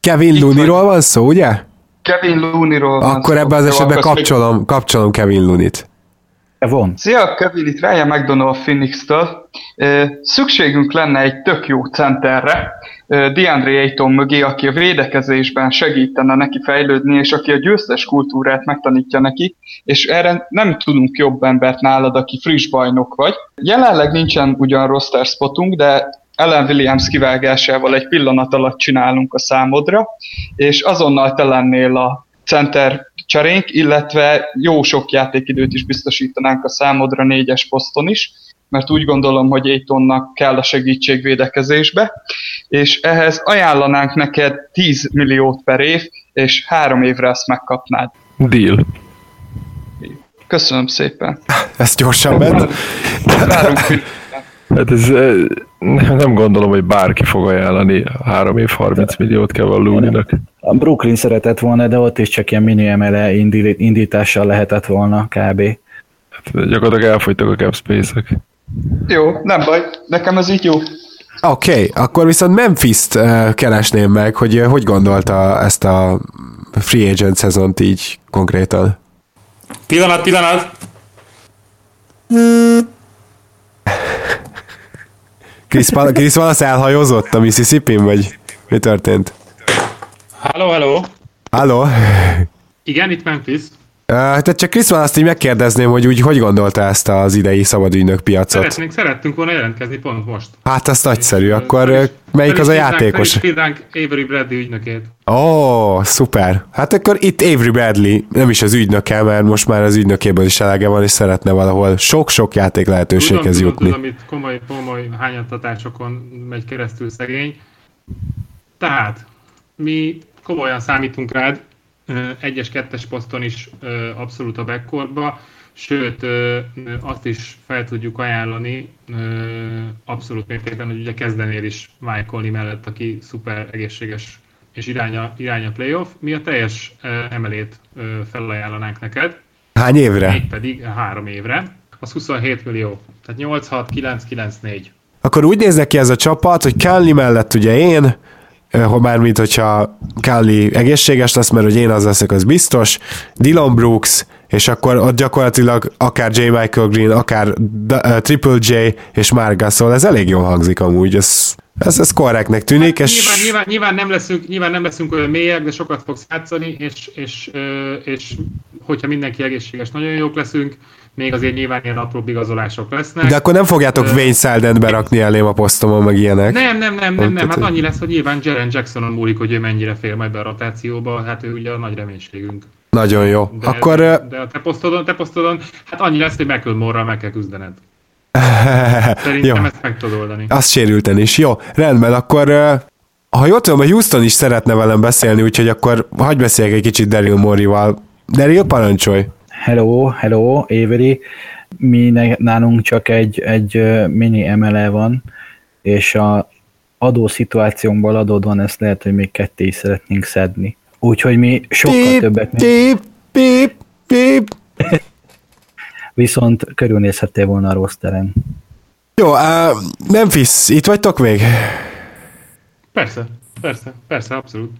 Kevin Looneyról van szó, ugye? Kevin Looneyról van Akkor szó. ebben az esetben kapcsolom, kapcsolom Kevin Looney-t. Von. Szia, Kevin, itt Ryan McDonald Phoenix-től. Ö, Szükségünk lenne egy tök jó centerre, DeAndre Ayton mögé, aki a védekezésben segítene neki fejlődni, és aki a győztes kultúrát megtanítja neki, és erre nem tudunk jobb embert nálad, aki friss bajnok vagy. Jelenleg nincsen ugyan roster spotunk, de Ellen Williams kivágásával egy pillanat alatt csinálunk a számodra, és azonnal te lennél a center cserénk, illetve jó sok játékidőt is biztosítanánk a számodra négyes poszton is, mert úgy gondolom, hogy Aitonnak kell a segítség védekezésbe, és ehhez ajánlanánk neked 10 milliót per év, és három évre ezt megkapnád. Deal. Köszönöm szépen. Ez gyorsan ment. Várunk, hogy Hát ez eh, nem gondolom, hogy bárki fog ajánlani 3 év 30 milliót kell Looney-nak. A Brooklyn szeretett volna, de ott is csak ilyen mini emele indítással lehetett volna kb. Hát gyakorlatilag elfogytak a cap space-ek. jó, nem baj, nekem ez így jó. Oké, okay, akkor viszont Memphis-t uh, keresném meg, hogy uh, hogy gondolta ezt a free agent szezont így konkrétan. Pillanat, pillanat! Chris, Pal- Chris Wallace elhajózott a mississippi vagy mi történt? Hello, hello! Halló? Igen, itt Memphis. Tehát csak Chris Wallace-t így megkérdezném, hogy úgy hogy gondolta ezt az idei szabadügynök piacot. Szeretnénk, szerettünk volna jelentkezni pont most. Hát az nagyszerű, akkor uh, melyik az a játékos? Hívnánk Avery Bradley ügynökét. Ó, oh, szuper. Hát akkor itt Avery Bradley, nem is az ügynöke, mert most már az ügynökéből is elege van, és szeretne valahol sok-sok játék lehetőséghez tudom, jutni. Tudom, tudom, itt komoly, komoly hányattatásokon megy keresztül szegény. Tehát, mi komolyan számítunk rád, egyes, kettes poszton is abszolút a backcourtba, sőt, azt is fel tudjuk ajánlani abszolút mértékben, hogy ugye kezdenél is Conley mellett, aki szuper egészséges és iránya, iránya playoff. Mi a teljes emelét felajánlanánk neked, Hány évre? mégpedig három évre. Az 27 millió, tehát 8, 6, 9, 9, 4. Akkor úgy néznek ki ez a csapat, hogy Kelly mellett ugye én, ha mármint, hogyha Kelly egészséges lesz, mert hogy én az leszek, az biztos, Dylan Brooks, és akkor ott gyakorlatilag akár J. Michael Green, akár ö, Triple J és Mark Gasol, ez elég jól hangzik amúgy, ez, ez, ez korrektnek tűnik, és Nyilván, nyilván, nyilván, nem leszünk, nyilván nem leszünk olyan mélyek, de sokat fogsz játszani, és, és, ö, és hogyha mindenki egészséges, nagyon jók leszünk, még azért nyilván ilyen apró igazolások lesznek. de akkor nem fogjátok Wayne Seldent berakni elém a posztomon, meg ilyenek. Nem, nem, nem, nem, nem, hát annyi lesz, hogy nyilván Jaren Jacksonon múlik, hogy ő mennyire fél majd be a rotációba, hát ő ugye a nagy reménységünk. Nagyon jó. De, Akkor de a te posztodon, te posztodon, hát annyi lesz, hogy McLemore-ral meg kell küzdened. Szerintem jó. ezt meg tudod oldani. Az sérülten is. Jó, rendben, akkor ha jól tudom, a Houston is szeretne velem beszélni, úgyhogy akkor hagyj beszéljek egy kicsit Daryl Morival. Daryl, parancsolj! Hello, hello, Avery. Mi ne, nálunk csak egy, egy mini emele van, és a adó szituációnkból adódóan ezt lehet, hogy még ketté is szeretnénk szedni. Úgyhogy mi sokkal többet, Pip, pip, pip. viszont körülnézhettél volna a rosteren. Jó, uh, Memphis, itt vagytok még? Persze, persze, persze, abszolút.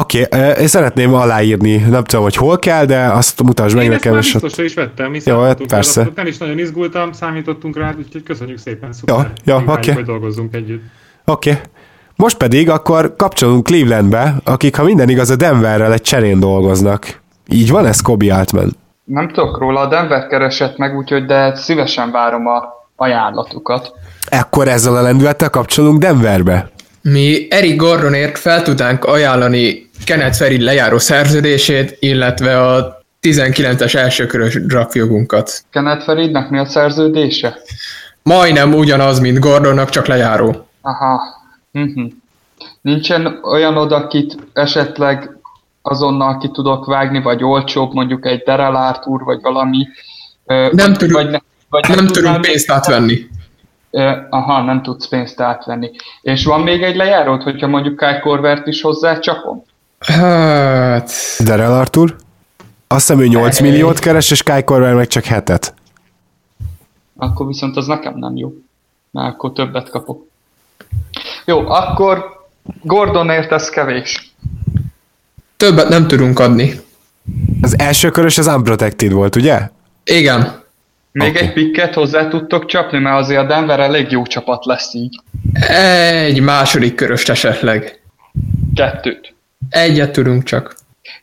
Oké, okay, én szeretném aláírni, nem tudom, hogy hol kell, de azt mutasd meg Én ezt nekem, már biztosra is vettem, mi Jó, hát persze. rá, nem is nagyon izgultam, számítottunk rá, úgyhogy köszönjük szépen, szuper. Jó, jó, Imádjuk, oké. hogy dolgozzunk együtt. Oké. Okay. Most pedig akkor kapcsolunk Clevelandbe, akik, ha minden igaz, a Denverrel egy cserén dolgoznak. Így van ez, Kobe Altman? Nem tudok róla, a Denver keresett meg, úgyhogy de szívesen várom a ajánlatukat. Ekkor ezzel a lendülettel kapcsolunk Denverbe. Mi Eric Gordonért fel tudnánk ajánlani Kenneth Ferry lejáró szerződését, illetve a 19-es elsőkörös draftjogunkat. Kenneth Feridnek mi a szerződése? Majdnem ugyanaz, mint Gordonnak, csak lejáró. Aha. Mhm. Nincsen olyan oda, akit esetleg azonnal ki tudok vágni, vagy olcsóbb, mondjuk egy Daryl Arthur, vagy valami. Nem tudunk- vagy ne, vagy Nem tudunk pénzt átvenni. Aha, nem tudsz pénzt átvenni. És van még egy lejárót, hogyha mondjuk Kai Korvert is hozzá csapom? Hát... Daryl Arthur? Azt hiszem, ő 8 milliót keres, és Kai Korver meg csak hetet. Akkor viszont az nekem nem jó. Mert akkor többet kapok. Jó, akkor Gordonért ez kevés. Többet nem tudunk adni. Az első körös az unprotected volt, ugye? Igen. Még Oké. egy pikket hozzá tudtok csapni, mert azért a Denver elég jó csapat lesz így. Egy második köröst esetleg. Kettőt. Egyet tudunk csak.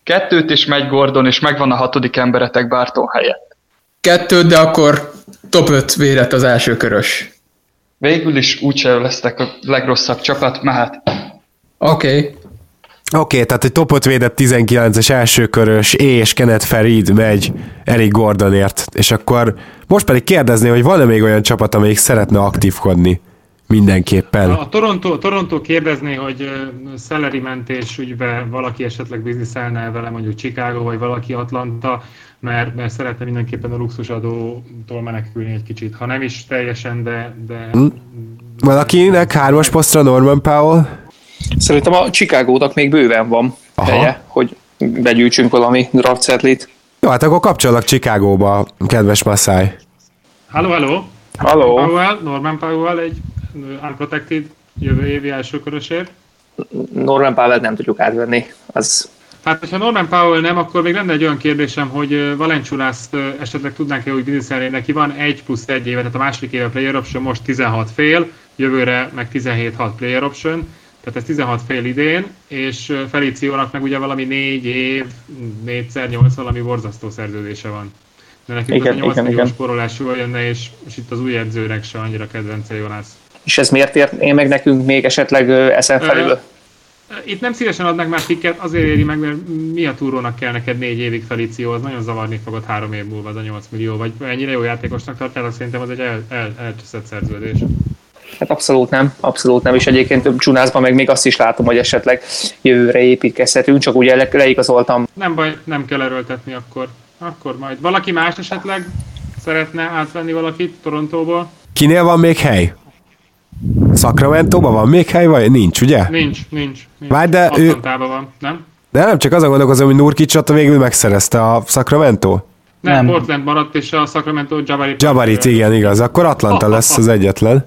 Kettőt is megy Gordon, és megvan a hatodik emberetek Barton helyett. Kettőt, de akkor top 5 védett az első körös. Végül is úgyse lesztek a legrosszabb csapat, mehet. Oké. Okay. Oké, okay, tehát egy top 5 védett 19-es elsőkörös és Kenneth Farid megy Eric Gordonért, és akkor most pedig kérdezni, hogy van-e még olyan csapat, amelyik szeretne aktívkodni mindenképpen. A Toronto, Toronto kérdezné, hogy salary mentés ügybe valaki esetleg bizniszelne vele, mondjuk Chicago, vagy valaki Atlanta, mert, mert szeretne mindenképpen a luxusadótól menekülni egy kicsit. Ha nem is teljesen, de... de Hm? Valakinek hármas posztra Norman Powell? Szerintem a Chicagónak még bőven van Aha. helye, hogy begyűjtsünk valami draft setlit. Jó, hát akkor kapcsolok Chicagóba, kedves Masai. Hello, hello! Hello. Powell, Norman Powell egy unprotected jövő évi elsőkörösért. Norman Powell nem tudjuk átvenni. Az Hát, hogyha Norman Powell nem, akkor még lenne egy olyan kérdésem, hogy ö, esetleg tudnánk-e úgy bizniszelni, neki van 1 plusz 1 éve, tehát a második éve player option most 16 fél, jövőre meg 17-6 player option, tehát ez 16 fél idén, és ö, Felíciónak meg ugye valami 4 év, 4 8 valami borzasztó szerződése van. De nekünk Igen, az a 8 igen, milliós igen. jönne, és, és itt az új edzőnek se annyira kedvence Jonas. és ez miért érné meg nekünk még esetleg ezen felül? Itt nem szívesen adnak már pikket, azért éri meg, mert mi a túrónak kell neked négy évig Felicio, az nagyon zavarni fogod három év múlva az a 8 millió, vagy ennyire jó játékosnak tartjátok, szerintem az egy el, el, elcseszett szerződés. Hát abszolút nem, abszolút nem, és egyébként Csunászban meg még azt is látom, hogy esetleg jövőre építkezhetünk, csak ugye le- leigazoltam Nem baj, nem kell erőltetni akkor. Akkor majd. Valaki más esetleg szeretne átvenni valakit Torontóból? Kinél van még hely? Sacramento-ban van még hely, vagy nincs, ugye? Nincs, nincs. nincs. Várj, de ő- van, nem? De nem csak azon gondolkozom, hogy Nurkicsot végül megszerezte a Sacramento. Nem, Nem. Portland maradt, és a Sacramento Jabari. Jabarit, igen, igaz. Akkor Atlanta lesz az egyetlen.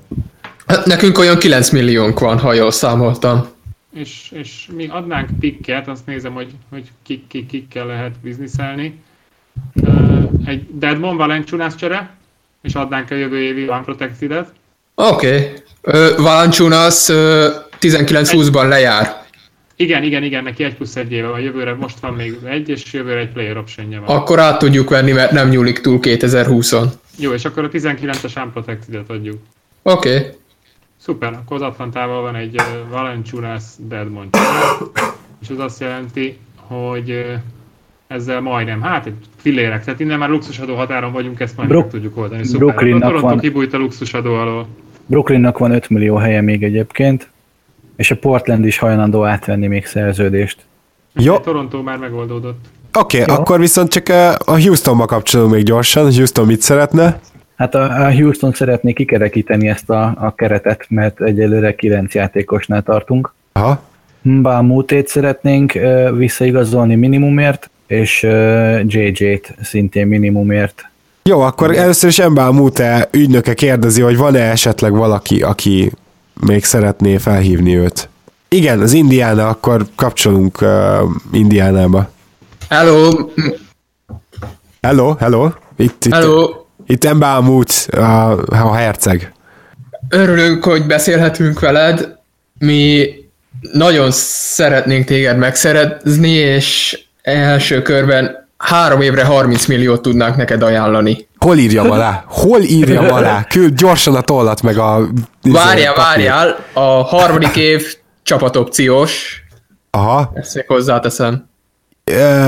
Hát nekünk olyan 9 milliónk van, ha jól számoltam. És, és mi adnánk pikket, azt nézem, hogy, hogy kik, kik, kikkel lehet bizniszelni. Egy Deadmon Valenciunas csere, és adnánk a jövő évi Unprotected-et. Oké. Okay. Valanciunas ö, 19-20-ban lejár. Igen, igen, igen, neki egy plusz egy éve van, jövőre most van még egy, és jövőre egy player optionja van. Akkor át tudjuk venni, mert nem nyúlik túl 2020-on. Jó, és akkor a 19-es Unprotected-et adjuk. Oké. Okay. Szuper, akkor az Atlantával van egy uh, Valenciunas Deadmon csere, és az azt jelenti, hogy uh, ezzel majdnem, hát egy fillérek, tehát innen már luxusadó határon vagyunk, ezt majd Brook- meg tudjuk oldani. Szuper, Brooklynnak a Toronto van- kibújt a luxusadó alól. Brooklynnak van 5 millió helye még egyébként, és a Portland is hajlandó átvenni még szerződést. Jó, Toronto már megoldódott. oké, okay, akkor viszont csak a Houstonba kapcsolunk még gyorsan. Houston mit szeretne? Hát a, a Houston szeretné kikerekíteni ezt a, a keretet, mert egyelőre 9 játékosnál tartunk. Aha. Mbamutét szeretnénk ö, visszaigazolni minimumért, és ö, JJ-t szintén minimumért. Jó, akkor először is Embál Mute ügynöke kérdezi, hogy van-e esetleg valaki, aki még szeretné felhívni őt. Igen, az Indiana, akkor kapcsolunk uh, Indiánába. Hello, Hello, hello. Itt, itt, hello. Itt Mut, a, a herceg. Örülünk, hogy beszélhetünk veled. Mi nagyon szeretnénk téged megszerezni, és első körben három évre 30 milliót tudnánk neked ajánlani. Hol írjam alá? Hol írjam alá? Küld gyorsan a tollat, meg a... Várjál, várjál, a harmadik év csapatopciós, Aha. ezt még hozzáteszem.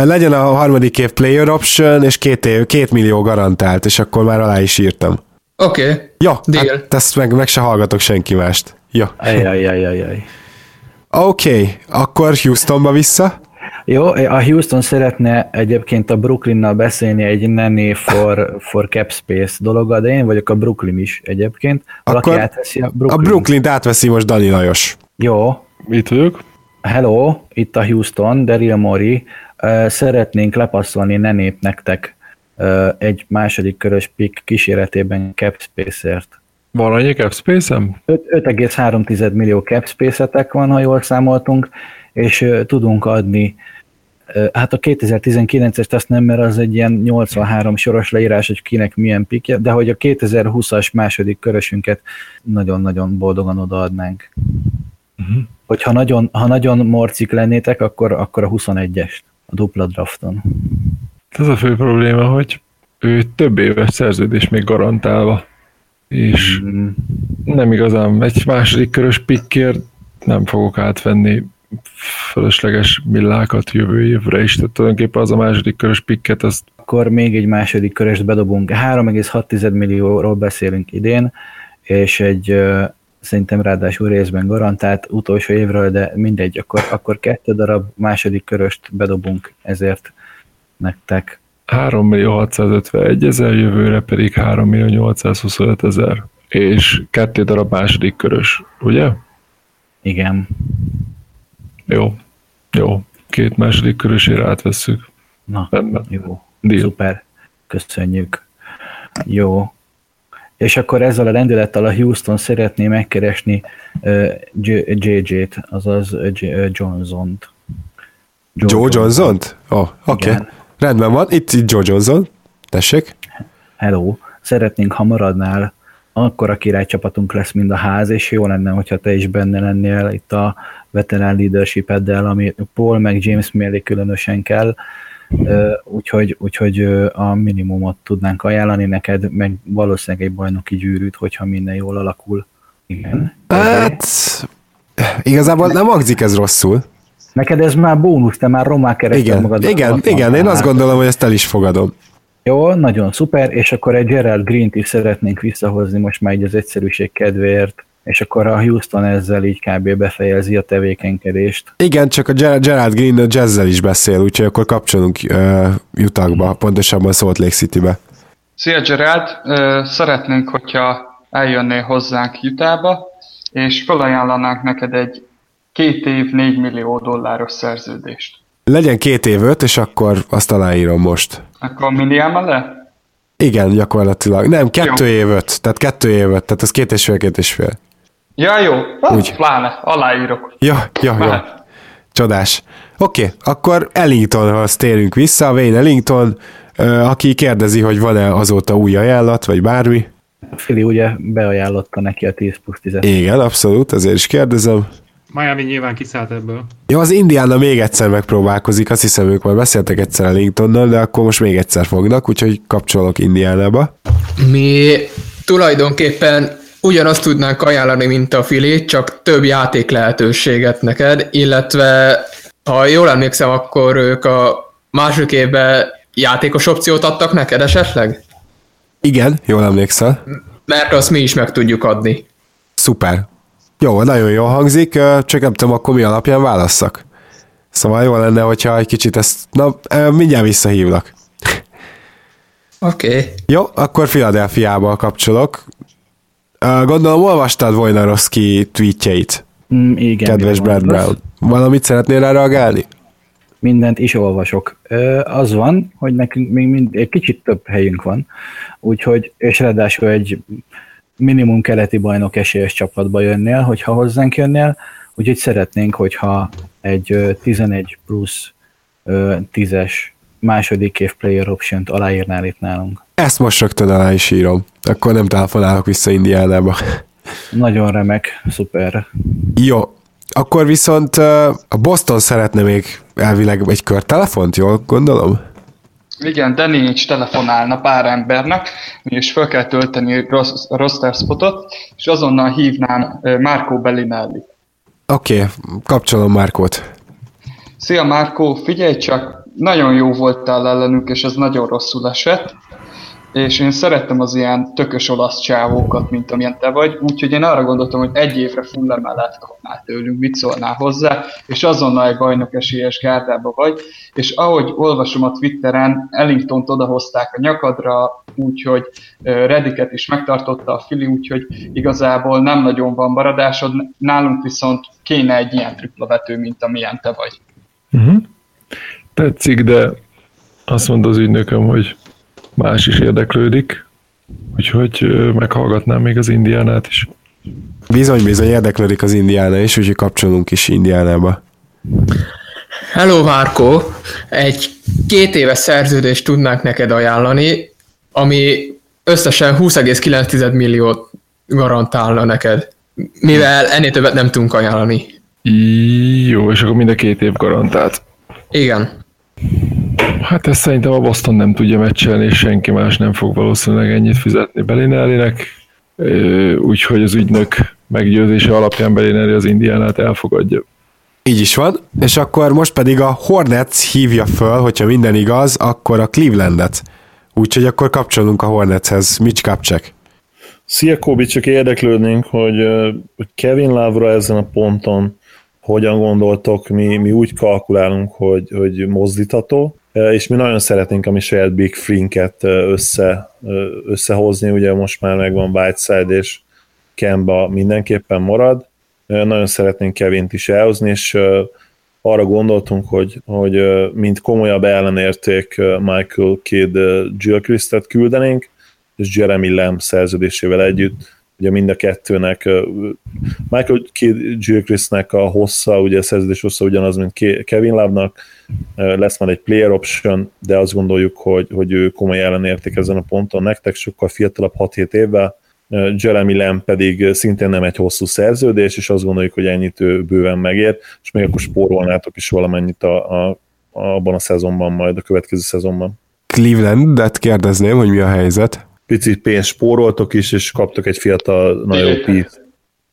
Legyen a harmadik év player option, és két, év, két millió garantált, és akkor már alá is írtam. Oké, okay. Ja, Deal. hát ezt meg, meg se hallgatok senki mást. Ja. Ajajajajaj. Oké, okay, akkor Houstonba vissza. Jó, a Houston szeretne egyébként a Brooklynnal beszélni egy nanny for, for cap space dologgal, de én vagyok a Brooklyn is egyébként. Valaki Akkor átveszi a A Brooklyn. Brooklyn-t átveszi most Dani Lajos. Jó, Itt vagyok. hello, itt a Houston, Daryl Mori. Szeretnénk lepasszolni nenét nektek egy második körös pick kíséretében cap space-ért. Van annyi cap space-em? Öt- 5,3 millió cap space-etek van, ha jól számoltunk, és tudunk adni Hát a 2019-est azt nem, mert az egy ilyen 83 soros leírás, hogy kinek milyen pikje, de hogy a 2020-as második körösünket nagyon-nagyon boldogan odaadnánk. Uh-huh. Hogyha nagyon, ha nagyon morcik lennétek, akkor, akkor a 21-est, a dupla drafton. Ez a fő probléma, hogy ő több éves szerződés még garantálva, és Mm, nem igazán egy második körös pikkért nem fogok átvenni fölösleges millákat jövő évre is, tehát tulajdonképpen az a második körös pikket, azt akkor még egy második köröst bedobunk. 3,6 millióról beszélünk idén, és egy szerintem ráadásul részben garantált utolsó évről, de mindegy, akkor, akkor kettő darab második köröst bedobunk ezért nektek. 3 millió 651 ezer, jövőre pedig 3 millió 825 ezer, és kettő darab második körös, ugye? Igen. Jó, jó, két második körösére átvesszük. Na, Rendben. jó. Deal. Szuper. Köszönjük. Jó. És akkor ezzel a rendülettel a Houston szeretné megkeresni JJ-t, azaz Johnson-t. Joe Johnson-t? Ó, oh, oké. Okay. Rendben van, itt, itt Joe Johnson. Tessék. Hello, szeretnénk, ha maradnál, akkor a királycsapatunk lesz, mind a ház, és jó lenne, hogyha te is benne lennél itt a veterán leadership-eddel, ami Paul meg James mellé különösen kell, úgyhogy, úgyhogy a minimumot tudnánk ajánlani neked, meg valószínűleg egy bajnoki gyűrűt, hogyha minden jól alakul. Igen. Hát, igazából nem hangzik ez rosszul. Neked ez már bónusz, te már romá kerested Igen, magad. igen, igen, én azt gondolom, hogy ezt el is fogadom. Jó, nagyon szuper, és akkor egy Gerald Green-t is szeretnénk visszahozni most már így az egyszerűség kedvéért, és akkor a Houston ezzel így kb. befejezi a tevékenykedést. Igen, csak a Ger- Gerald Green a jazzzel is beszél, úgyhogy akkor kapcsolunk uh, Utahba, pontosabban Salt Lake Citybe. Szia Gerard, Ö, szeretnénk, hogyha eljönnél hozzánk Jutába, és felajánlanánk neked egy két év 4 millió dolláros szerződést. Legyen két év öt, és akkor azt aláírom most. Akkor Miniáma le? Igen, gyakorlatilag. Nem, kettő Jó. év öt, tehát kettő év öt, tehát az két és fél, két és fél. Ja, jó. Hát, Úgy. Pláne, aláírok. Ja, ja, ja. Mehet. Csodás. Oké, okay, akkor Ellingtonhoz térünk vissza, Wayne Ellington, aki kérdezi, hogy van-e azóta új ajánlat, vagy bármi. Fili ugye beajánlotta neki a 10 plusz 10 Igen, abszolút, ezért is kérdezem. Miami nyilván kiszállt ebből. Ja, az Indiana még egyszer megpróbálkozik, azt hiszem ők már beszéltek egyszer Ellingtonnal, de akkor most még egyszer fognak, úgyhogy kapcsolok Indiánába. Mi tulajdonképpen ugyanazt tudnánk ajánlani, mint a Fili, csak több játék lehetőséget neked, illetve ha jól emlékszem, akkor ők a második évben játékos opciót adtak neked esetleg? Igen, jól emlékszel. Mert azt mi is meg tudjuk adni. Szuper. Jó, nagyon jól hangzik, csak nem tudom, akkor mi alapján válasszak. Szóval jó lenne, hogyha egy kicsit ezt... Na, mindjárt visszahívlak. Oké. Okay. Jó, akkor Philadelphiába kapcsolok. Gondolom, olvastad Wojnarowski tweetjeit, Mm, igen. kedves Brad mondasz? Brown. Valamit szeretnél rá reagálni? Mindent is olvasok. Az van, hogy nekünk még mind, egy kicsit több helyünk van, úgyhogy, és ráadásul egy minimum keleti bajnok esélyes csapatba jönnél, hogyha hozzánk jönnél, úgyhogy szeretnénk, hogyha egy ö, 11 plusz ö, 10-es második év player option-t aláírnál itt nálunk. Ezt most rögtön alá is írom. Akkor nem telefonálok vissza Indiánába. Nagyon remek, szuper. Jó, akkor viszont a Boston szeretne még elvileg egy körtelefont, jól gondolom? Igen, Danny is telefonálna pár embernek, és fel kell tölteni ros- roster spotot, és azonnal hívnám Marco Bellinelli. Oké, okay, kapcsolom Márkót. Szia Márkó, figyelj csak, nagyon jó voltál ellenünk, és ez nagyon rosszul esett, és én szerettem az ilyen tökös olasz csávókat, mint amilyen te vagy, úgyhogy én arra gondoltam, hogy egy évre full emelet kapnál tőlünk, mit szólnál hozzá, és azonnal egy bajnok esélyes gárdába vagy, és ahogy olvasom a Twitteren, Ellingtont odahozták a nyakadra, úgyhogy Rediket is megtartotta a Fili, úgyhogy igazából nem nagyon van maradásod, nálunk viszont kéne egy ilyen triplavető, mint amilyen te vagy. Uh-huh. Tetszik, de azt mondta az ügynököm, hogy más is érdeklődik, úgyhogy meghallgatnám még az indiánát is. Bizony, bizony érdeklődik az Indiána is, úgyhogy kapcsolunk is Indiánába. Hello Márko, egy két éves szerződést tudnánk neked ajánlani, ami összesen 20,9 milliót garantálna neked, mivel ennél többet nem tudunk ajánlani. Jó, és akkor mind a két év garantált. Igen. Hát ezt szerintem a Boston nem tudja meccselni, és senki más nem fog valószínűleg ennyit fizetni Belinellinek, úgyhogy az ügynök meggyőzése alapján Belinelli az Indiánát elfogadja. Így is van, és akkor most pedig a Hornets hívja föl, hogyha minden igaz, akkor a Clevelandet. Úgyhogy akkor kapcsolunk a Hornetshez. Mitch Kapcsek. Szia Kobi, csak érdeklődnénk, hogy, Kevin Lavra ezen a ponton hogyan gondoltok, mi, mi úgy kalkulálunk, hogy, hogy mozdítható, és mi nagyon szeretnénk a mi saját Big Frinket össze, összehozni, ugye most már megvan Whiteside és Kemba mindenképpen marad, nagyon szeretnénk Kevint is elhozni, és arra gondoltunk, hogy, hogy mint komolyabb ellenérték Michael Kidd Gilchrist-et küldenénk, és Jeremy Lamb szerződésével együtt, ugye mind a kettőnek, Michael Gilchristnek a hossza, ugye a szerződés hossza ugyanaz, mint Kevin Love-nak, lesz már egy player option, de azt gondoljuk, hogy, hogy ő komoly ellenérték ezen a ponton, nektek sokkal fiatalabb 6-7 évvel, Jeremy Lamb pedig szintén nem egy hosszú szerződés, és azt gondoljuk, hogy ennyit ő bőven megér, és még akkor spórolnátok is valamennyit a, a, abban a szezonban, majd a következő szezonban. Clevelandet kérdezném, hogy mi a helyzet. Picit pénzt spóroltok is, és kaptok egy fiatal, nagyon jó pít.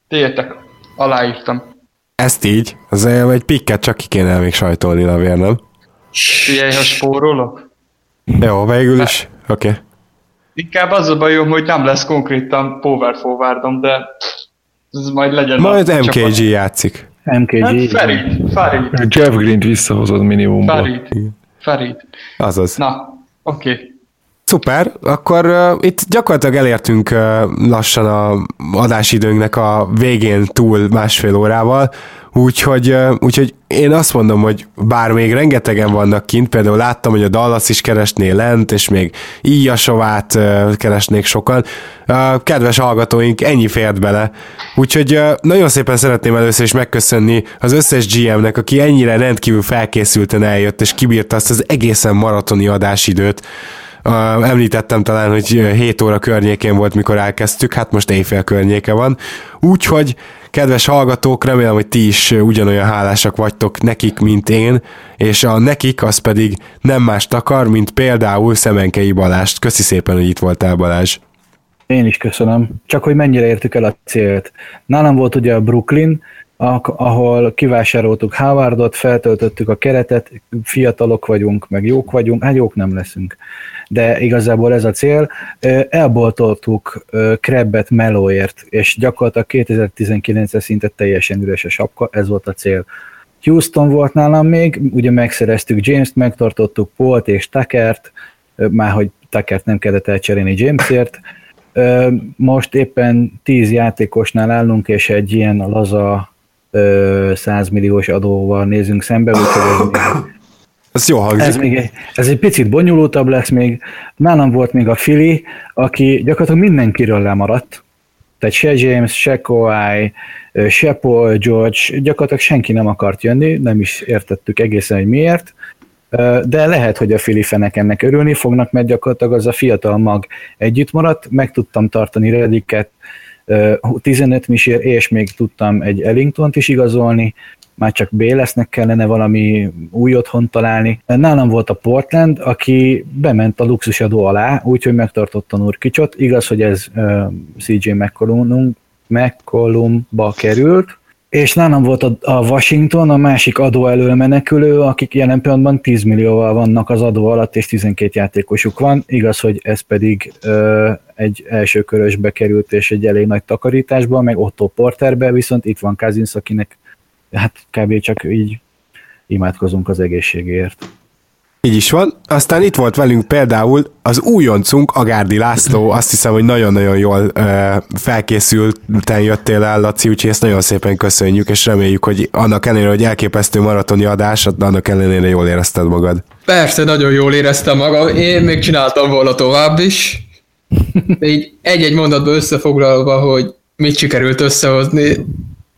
Tiétek, aláírtam. Ezt így? Az egy pikket csak ki kéne még sajtolni, Lavér, nem? Figyelj, ha spórolok? Jó, végül is. Oké. Okay. Inkább az a bajom, hogy nem lesz konkrétan power forwardom, de ez majd legyen Majd MKG csapat. játszik. MKG. Hát Farid, Farid. Jeff Green-t visszahozod minimumban. Farid, Farid. Azaz. Na, oké. Okay. Szuper, akkor uh, itt gyakorlatilag elértünk uh, lassan a adásidőnknek a végén túl másfél órával, úgyhogy, uh, úgyhogy én azt mondom, hogy bár még rengetegen vannak kint, például láttam, hogy a Dallas is keresné lent, és még Íjasovát uh, keresnék sokan. Uh, kedves hallgatóink, ennyi fért bele. Úgyhogy uh, nagyon szépen szeretném először is megköszönni az összes GM-nek, aki ennyire rendkívül felkészülten eljött, és kibírta azt az egészen maratoni adásidőt, említettem talán, hogy 7 óra környékén volt, mikor elkezdtük, hát most éjfél környéke van. Úgyhogy, kedves hallgatók, remélem, hogy ti is ugyanolyan hálásak vagytok nekik, mint én, és a nekik az pedig nem más akar, mint például Szemenkei Balást. Köszi szépen, hogy itt voltál Balázs. Én is köszönöm. Csak hogy mennyire értük el a célt. Nálam volt ugye a Brooklyn, ahol kivásároltuk Howardot, feltöltöttük a keretet, fiatalok vagyunk, meg jók vagyunk, hát jók nem leszünk de igazából ez a cél. Elboltoltuk Krebbet Melóért, és gyakorlatilag 2019-re szinte teljesen üres a sapka, ez volt a cél. Houston volt nálam még, ugye megszereztük James-t, megtartottuk Polt és Tuckert, már hogy Tuckert nem kellett elcserélni Jamesért. Most éppen 10 játékosnál állunk, és egy ilyen laza 100 milliós adóval nézünk szembe, úgyhogy ez még ez jó hangzik. Ez, még egy, ez egy picit bonyolultabb lesz még. Nálam volt még a Fili, aki gyakorlatilag mindenkiről lemaradt. Tehát se James, se Kawhi, se Paul George, gyakorlatilag senki nem akart jönni, nem is értettük egészen, hogy miért. De lehet, hogy a Fili fenek ennek örülni fognak, mert gyakorlatilag az a fiatal mag együtt maradt. Meg tudtam tartani Rediket, 15 misér, és még tudtam egy Ellingtont is igazolni, már csak B lesznek kellene valami új otthon találni. Nálam volt a Portland, aki bement a luxusadó alá, úgyhogy megtartotta Nurkicsot. Igaz, hogy ez uh, CJ McCollum, McCollumba került, és nálam volt a, a Washington, a másik adó elől menekülő, akik jelen pillanatban 10 millióval vannak az adó alatt, és 12 játékosuk van. Igaz, hogy ez pedig ö, egy első körösbe került, és egy elég nagy takarításba, meg Otto Porterbe, viszont itt van Kazinsz, akinek hát kb. csak így imádkozunk az egészségért. Így is van. Aztán itt volt velünk például az újoncunk, Agárdi László, azt hiszem, hogy nagyon-nagyon jól ö, felkészülten jöttél el, Laci, úgyhogy ezt nagyon szépen köszönjük, és reméljük, hogy annak ellenére, hogy elképesztő maratoni adás, annak ellenére jól érezted magad. Persze, nagyon jól éreztem magam. Én még csináltam volna tovább is. így egy-egy mondatban összefoglalva, hogy mit sikerült összehozni,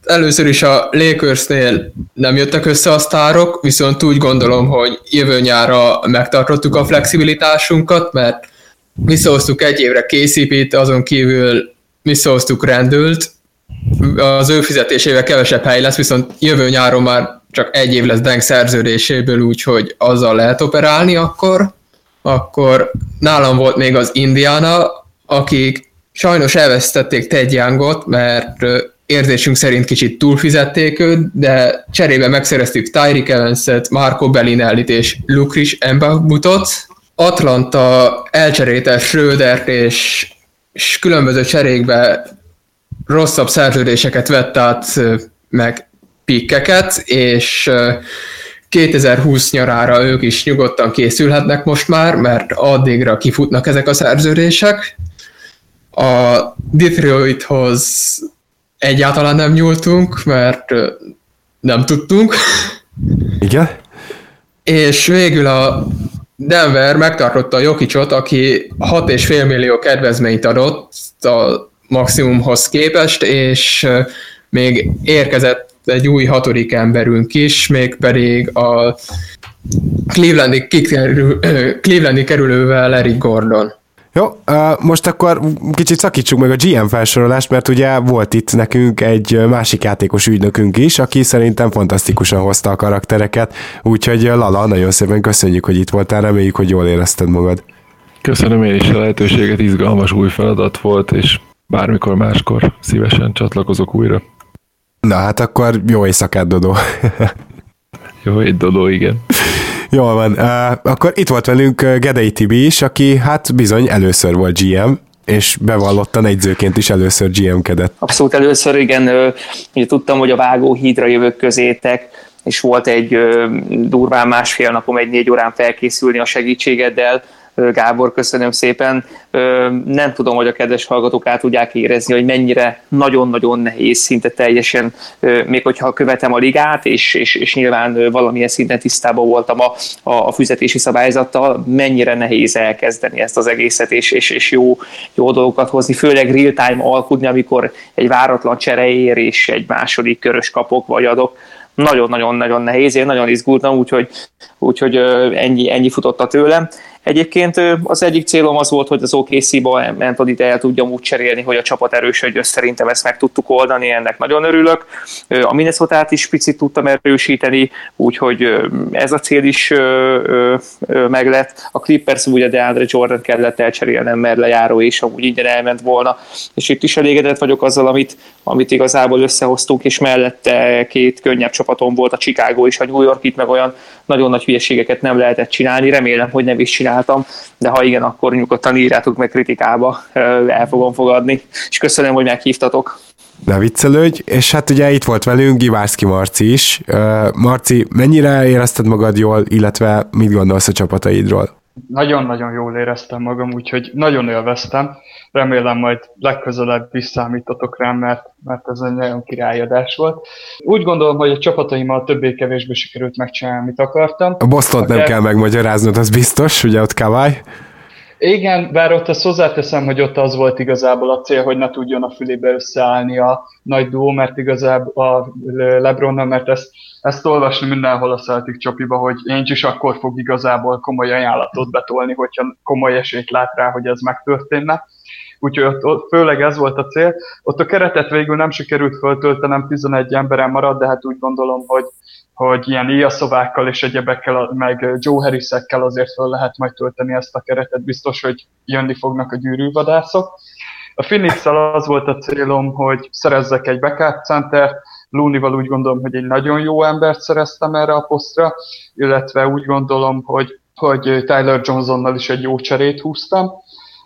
először is a Lakersnél nem jöttek össze a sztárok, viszont úgy gondolom, hogy jövő nyára megtartottuk a flexibilitásunkat, mert visszahoztuk egy évre KCP-t, azon kívül visszahoztuk rendült, az ő fizetésével kevesebb hely lesz, viszont jövő nyáron már csak egy év lesz Denk szerződéséből, úgyhogy azzal lehet operálni akkor. Akkor nálam volt még az Indiana, akik sajnos elvesztették Ted Youngot, mert érzésünk szerint kicsit túlfizették őt, de cserébe megszereztük Tyreek Evans-et, Marco Bellinellit és Lukris Embabutot. Atlanta elcserélte Schrödert és, és különböző cserékbe rosszabb szerződéseket vett át, meg pikkeket, és 2020 nyarára ők is nyugodtan készülhetnek most már, mert addigra kifutnak ezek a szerződések. A Detroithoz egyáltalán nem nyúltunk, mert nem tudtunk. Igen? És végül a Denver megtartotta a Jokicsot, aki 6,5 millió kedvezményt adott a maximumhoz képest, és még érkezett egy új hatodik emberünk is, mégpedig a Clevelandi, kikerül, Clevelandi kerülővel Eric Gordon. Jó, most akkor kicsit szakítsuk meg a GM felsorolást, mert ugye volt itt nekünk egy másik játékos ügynökünk is, aki szerintem fantasztikusan hozta a karaktereket, úgyhogy Lala, nagyon szépen köszönjük, hogy itt voltál, reméljük, hogy jól érezted magad. Köszönöm én is a lehetőséget, izgalmas új feladat volt, és bármikor máskor szívesen csatlakozok újra. Na hát akkor jó éjszakát, Dodó. jó egy Dodó, igen. Jól van. Uh, akkor itt volt velünk Gedei Tibi is, aki hát bizony először volt GM, és bevallottan egyzőként is először GM-kedett. Abszolút először, igen. Ugye tudtam, hogy a vágóhídra jövök közétek, és volt egy durván másfél napom, egy négy órán felkészülni a segítségeddel, Gábor, köszönöm szépen. Nem tudom, hogy a kedves hallgatók át tudják érezni, hogy mennyire nagyon-nagyon nehéz, szinte teljesen, még hogyha követem a ligát, és, és, és nyilván valamilyen szinten tisztában voltam a, a fizetési szabályzattal, mennyire nehéz elkezdeni ezt az egészet, és, és, és jó, jó dolgokat hozni, főleg real-time alkudni, amikor egy váratlan csere ér, és egy második körös kapok vagy adok nagyon-nagyon-nagyon nehéz, én nagyon izgultam, úgyhogy, úgyhogy ennyi, ennyi futotta tőlem. Egyébként az egyik célom az volt, hogy az OKC-ba Anthony el tudjam úgy cserélni, hogy a csapat erősödjön, szerintem ezt meg tudtuk oldani, ennek nagyon örülök. A minnesota is picit tudtam erősíteni, úgyhogy ez a cél is meg lett. A Clippers ugye DeAndre Jordan kellett elcserélnem, mert lejáró és amúgy ingyen elment volna, és itt is elégedett vagyok azzal, amit, amit igazából összehoztunk, és mellette két könnyebb csapatom volt, a Chicago és a New York, itt meg olyan nagyon nagy hülyeségeket nem lehetett csinálni, remélem, hogy nem is csináltam, de ha igen, akkor nyugodtan írjátok meg kritikába, el fogom fogadni, és köszönöm, hogy meghívtatok. Ne viccelődj, és hát ugye itt volt velünk Givárszki Marci is. Marci, mennyire érezted magad jól, illetve mit gondolsz a csapataidról? Nagyon-nagyon jól éreztem magam, úgyhogy nagyon élveztem. Remélem majd legközelebb visszaállítatok rám, mert, mert ez egy nagyon királyadás volt. Úgy gondolom, hogy a csapataimmal többé-kevésbé sikerült megcsinálni, amit akartam. A Boston nem kell megmagyaráznod, az biztos, ugye ott Kawai. Igen, bár ott azt hozzáteszem, hogy ott az volt igazából a cél, hogy ne tudjon a fülébe összeállni a nagy duó, mert igazából a Lebronnal, mert ezt, ezt olvasni mindenhol a Celtic csapiba, hogy én is akkor fog igazából komoly ajánlatot betolni, hogyha komoly esélyt lát rá, hogy ez megtörténne. Úgyhogy ott, ott főleg ez volt a cél. Ott a keretet végül nem sikerült föltöltenem, 11 emberen maradt, de hát úgy gondolom, hogy hogy ilyen iaszovákkal és egyebekkel, meg Joe harris azért föl lehet majd tölteni ezt a keretet, biztos, hogy jönni fognak a gyűrűvadászok. A phoenix az volt a célom, hogy szerezzek egy backup center, Lunival úgy gondolom, hogy egy nagyon jó embert szereztem erre a posztra, illetve úgy gondolom, hogy, hogy Tyler Johnsonnal is egy jó cserét húztam.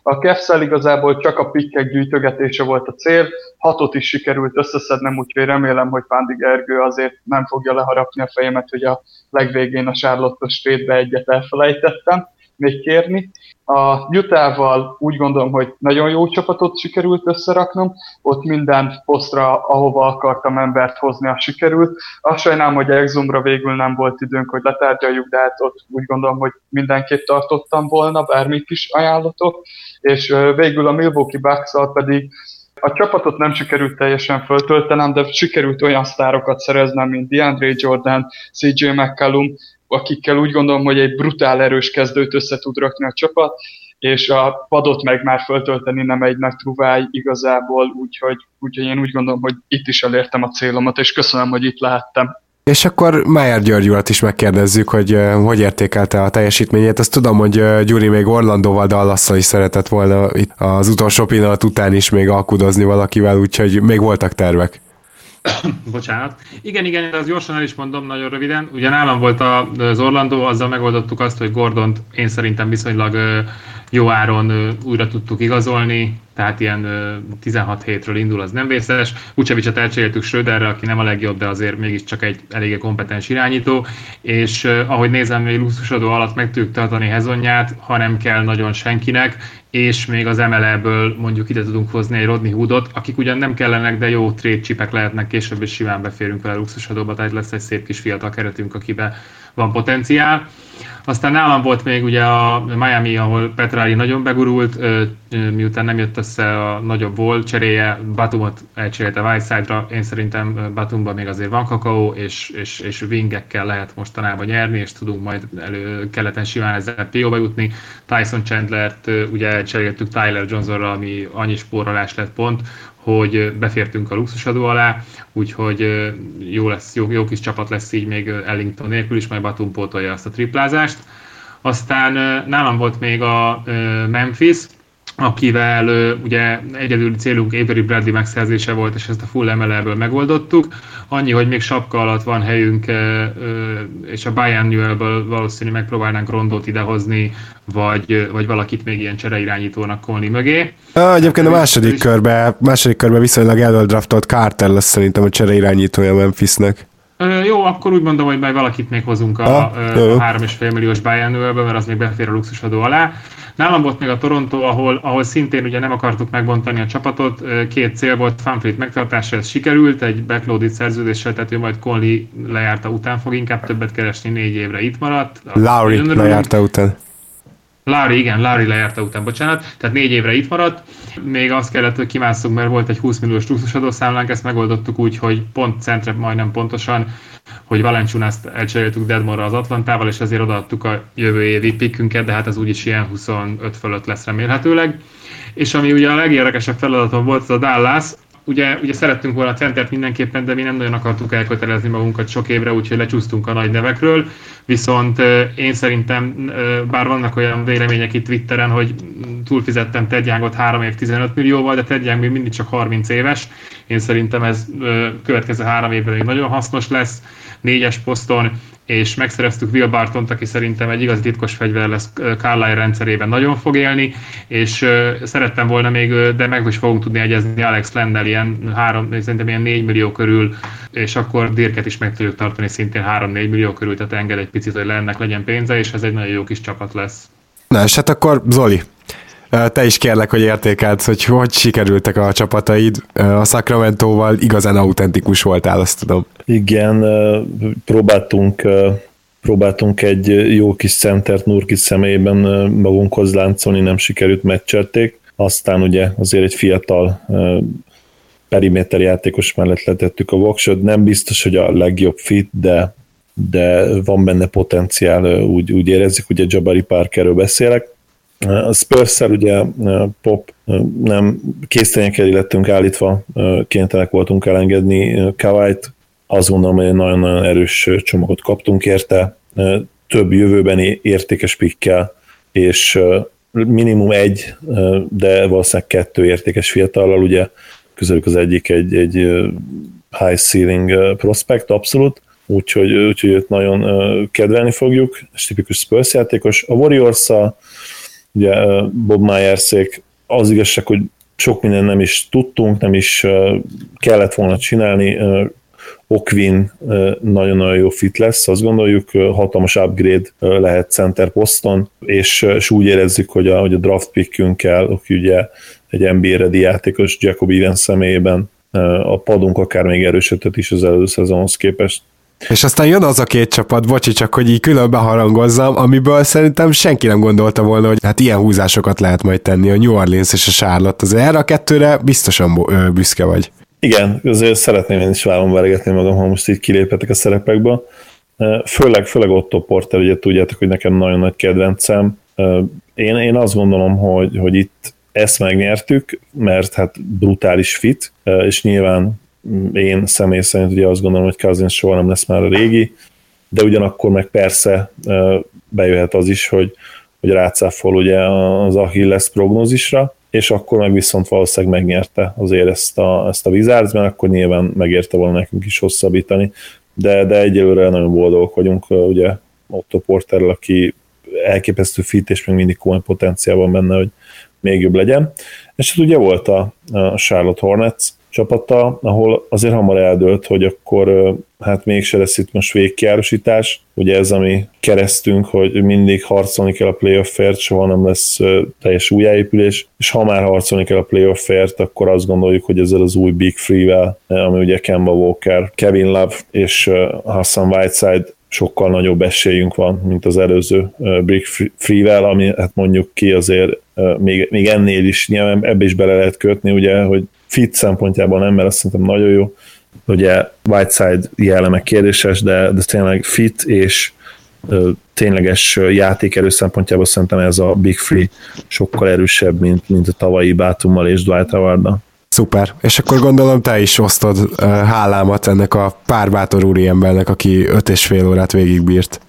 A Kevszel igazából csak a pikkek gyűjtögetése volt a cél, hatot is sikerült összeszednem, úgyhogy remélem, hogy Pándi Gergő azért nem fogja leharapni a fejemet, hogy a legvégén a Charlotte-os egyet elfelejtettem még kérni. A Utah-val úgy gondolom, hogy nagyon jó csapatot sikerült összeraknom, ott minden posztra, ahova akartam embert hozni, a sikerült. Azt sajnálom, hogy Exumra végül nem volt időnk, hogy letárgyaljuk, de hát ott úgy gondolom, hogy mindenképp tartottam volna, bármit is ajánlatok. És végül a Milwaukee bucks pedig A csapatot nem sikerült teljesen föltöltenem, de sikerült olyan sztárokat szereznem, mint DeAndre Jordan, CJ McCallum, akikkel úgy gondolom, hogy egy brutál erős kezdőt össze tud rakni a csapat, és a padot meg már föltölteni nem egy nagy truváj igazából, úgyhogy, úgyhogy én úgy gondolom, hogy itt is elértem a célomat, és köszönöm, hogy itt lehettem. És akkor Májer György urat is megkérdezzük, hogy hogy értékelte a teljesítményét. Azt tudom, hogy Gyuri még Orlandóval, Dallasszal is szeretett volna itt az utolsó pillanat után is még alkudozni valakivel, úgyhogy még voltak tervek. Bocsánat. Igen, igen, az gyorsan el is mondom, nagyon röviden. Ugye nálam volt az Orlandó, azzal megoldottuk azt, hogy Gordont én szerintem viszonylag jó áron újra tudtuk igazolni, tehát ilyen 16 hétről indul, az nem vészes. Vucevicet elcseréltük Schröderre, aki nem a legjobb, de azért mégiscsak egy eléggé kompetens irányító, és ahogy nézem, még luxusodó alatt meg tudjuk tartani Hezonját, ha nem kell nagyon senkinek, és még az MLE-ből mondjuk ide tudunk hozni egy Rodney Hoodot, akik ugyan nem kellenek, de jó trade csipek lehetnek később, és simán beférünk vele luxusadóba, tehát lesz egy szép kis fiatal keretünk, akibe van potenciál. Aztán nálam volt még ugye a Miami, ahol Petrari nagyon begurult, miután nem jött össze a nagyobb volt cseréje, Batumot elcserélte Whiteside-ra, én szerintem Batumban még azért van kakaó, és, és, és wingekkel lehet mostanában nyerni, és tudunk majd elő keleten simán ezzel PO-ba jutni. Tyson Chandler-t ugye elcseréltük Tyler Johnsonra, ami annyi spórolás lett pont, hogy befértünk a luxusadó alá, úgyhogy jó, lesz, jó, jó kis csapat lesz így még Ellington nélkül is, majd Batum pótolja azt a triplázást. Aztán nálam volt még a Memphis, akivel ugye egyedül célunk Avery Bradley megszerzése volt, és ezt a full MLL-ből megoldottuk. Annyi, hogy még sapka alatt van helyünk, és a Newell-ből valószínűleg megpróbálnánk rondót idehozni, vagy, vagy valakit még ilyen csereirányítónak kolni mögé. Ah, egyébként a második körbe, második körbe viszonylag eldraftolt Carter lesz szerintem a csereirányítója Memphisnek. Ö, jó, akkor úgy mondom, hogy majd valakit még hozunk a, ah, a, a 3,5 milliós Bayern mert az még befér a luxusadó alá. Nálam volt még a Toronto, ahol, ahol szintén ugye nem akartuk megbontani a csapatot, két cél volt, Fanfleet megtartása, ez sikerült, egy backloaded szerződéssel, tehát ő majd Conley lejárta után fog inkább többet keresni, négy évre itt maradt. Lowry lejárta után. Larry, igen, Larry lejárta után, bocsánat, tehát négy évre itt maradt. Még azt kellett, hogy kimásszunk, mert volt egy 20 milliós luxusadószámlánk, ezt megoldottuk úgy, hogy pont centre majdnem pontosan, hogy Valenciunast elcseréltük Deadmore az Atlantával, és ezért odaadtuk a jövő évi pikkünket, de hát az úgyis ilyen 25 fölött lesz remélhetőleg. És ami ugye a legérdekesebb feladatom volt, az a Dallas, ugye, ugye szerettünk volna a centert mindenképpen, de mi nem nagyon akartuk elkötelezni magunkat sok évre, úgyhogy lecsúsztunk a nagy nevekről. Viszont én szerintem, bár vannak olyan vélemények itt Twitteren, hogy túlfizettem Ted Youngot 3 év 15 millióval, de Ted Young még mindig csak 30 éves. Én szerintem ez következő három évben még nagyon hasznos lesz, négyes poszton, és megszereztük Will Bartont, aki szerintem egy igazi titkos fegyver lesz Carlisle rendszerében, nagyon fog élni, és szerettem volna még, de meg is fogunk tudni egyezni Alex Lendel ilyen három, szerintem ilyen 4 millió körül, és akkor Dirket is meg tudjuk tartani szintén 3-4 millió körül, tehát enged egy picit, hogy lennek legyen pénze, és ez egy nagyon jó kis csapat lesz. Na, és hát akkor Zoli, te is kérlek, hogy értékeld, hogy hogy sikerültek a csapataid. A Sacramento-val igazán autentikus voltál, azt tudom. Igen, próbáltunk próbáltunk egy jó kis centert Nurkis személyében magunkhoz láncolni, nem sikerült, meccselték. Aztán ugye azért egy fiatal periméter játékos mellett letettük a voksot. Nem biztos, hogy a legjobb fit, de, de van benne potenciál, úgy, úgy érezzük, ugye Jabari Parkerről beszélek. A spurs ugye Pop nem késztenyekkel lettünk állítva, kénytelenek voltunk elengedni Kawait, azt gondolom, hogy nagyon-nagyon erős csomagot kaptunk érte, több jövőbeni értékes pikkel, és minimum egy, de valószínűleg kettő értékes fiatallal, ugye közelük az egyik egy, egy high ceiling prospect, abszolút, úgyhogy, úgyhogy őt nagyon kedvelni fogjuk, és tipikus Spurs játékos. A warriors ugye Bob Myerszék az igazság, hogy sok minden nem is tudtunk, nem is kellett volna csinálni, Okvin nagyon-nagyon jó fit lesz, azt gondoljuk, hatalmas upgrade lehet center poszton, és, és úgy érezzük, hogy a, hogy a draft pickünkkel, aki ugye egy NBA ready játékos Jacob Evans személyében a padunk akár még erősödhet is az előző szezonhoz képest. És aztán jön az a két csapat, bocsi, csak hogy így külön beharangozzam, amiből szerintem senki nem gondolta volna, hogy hát ilyen húzásokat lehet majd tenni, a New Orleans és a Charlotte. Az erre a kettőre biztosan büszke vagy. Igen, azért szeretném én is vállom veregetni magam, ha most így kiléphetek a szerepekbe. Főleg, főleg Otto Porter, ugye tudjátok, hogy nekem nagyon nagy kedvencem. Én, én azt gondolom, hogy, hogy itt ezt megnyertük, mert hát brutális fit, és nyilván én személy szerint ugye azt gondolom, hogy Cousins soha nem lesz már a régi, de ugyanakkor meg persze bejöhet az is, hogy, hogy rácáfol ugye az Achilles prognózisra, és akkor meg viszont valószínűleg megnyerte azért ezt a, ezt a Wizards, mert akkor nyilván megérte volna nekünk is hosszabbítani, de, de egyelőre nagyon boldogok vagyunk, ugye Otto Porterrel, aki elképesztő fit, és még mindig komoly potenciál van benne, hogy még jobb legyen. És hát ugye volt a, a Charlotte Hornets, csapata, ahol azért hamar eldőlt, hogy akkor hát mégse lesz itt most végkiárosítás. Ugye ez, ami keresztünk, hogy mindig harcolni kell a playoffért, soha nem lesz teljes újjáépülés, és ha már harcolni kell a playoffért, akkor azt gondoljuk, hogy ezzel az új Big Free-vel, ami ugye Kemba Walker, Kevin Love és Hassan Whiteside sokkal nagyobb esélyünk van, mint az előző Big Free-vel, ami hát mondjuk ki azért még, még ennél is, nyilván ebbe is bele lehet kötni, ugye, hogy fit szempontjából nem, mert azt szerintem nagyon jó. Ugye Whiteside jellemek kérdéses, de, de tényleg fit és ö, tényleges játékerő szempontjából szerintem ez a Big Free sokkal erősebb, mint, mint a tavalyi Bátummal és Dwight howard Szuper. És akkor gondolom te is osztod uh, hálámat ennek a pár bátor úriembernek, aki öt és fél órát végigbírt.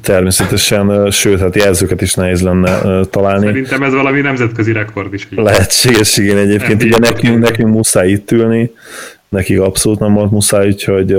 Természetesen, sőt, hát jelzőket is nehéz lenne találni. Szerintem ez valami nemzetközi rekord is. Lehetséges, igen, egyébként. Ugye nekünk, nekünk muszáj itt ülni, nekik abszolút nem volt muszáj, úgyhogy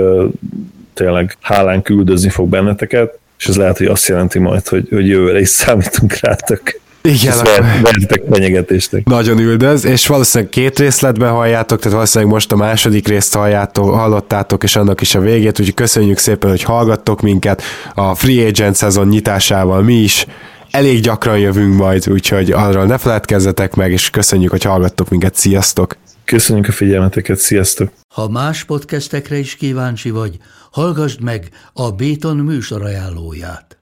tényleg hálán küldözni fog benneteket, és ez lehet, hogy azt jelenti majd, hogy, hogy jövőre is számítunk rátok. Igen, vertek fenyegetéstek. Nagyon üldöz, és valószínűleg két részletben halljátok, tehát valószínűleg most a második részt halljátok, hallottátok, és annak is a végét, úgyhogy köszönjük szépen, hogy hallgattok minket a Free Agent szezon nyitásával mi is. Elég gyakran jövünk majd, úgyhogy arról ne feledkezzetek meg, és köszönjük, hogy hallgattok minket. Sziasztok! Köszönjük a figyelmeteket, sziasztok! Ha más podcastekre is kíváncsi vagy, hallgassd meg a Béton műsor ajánlóját.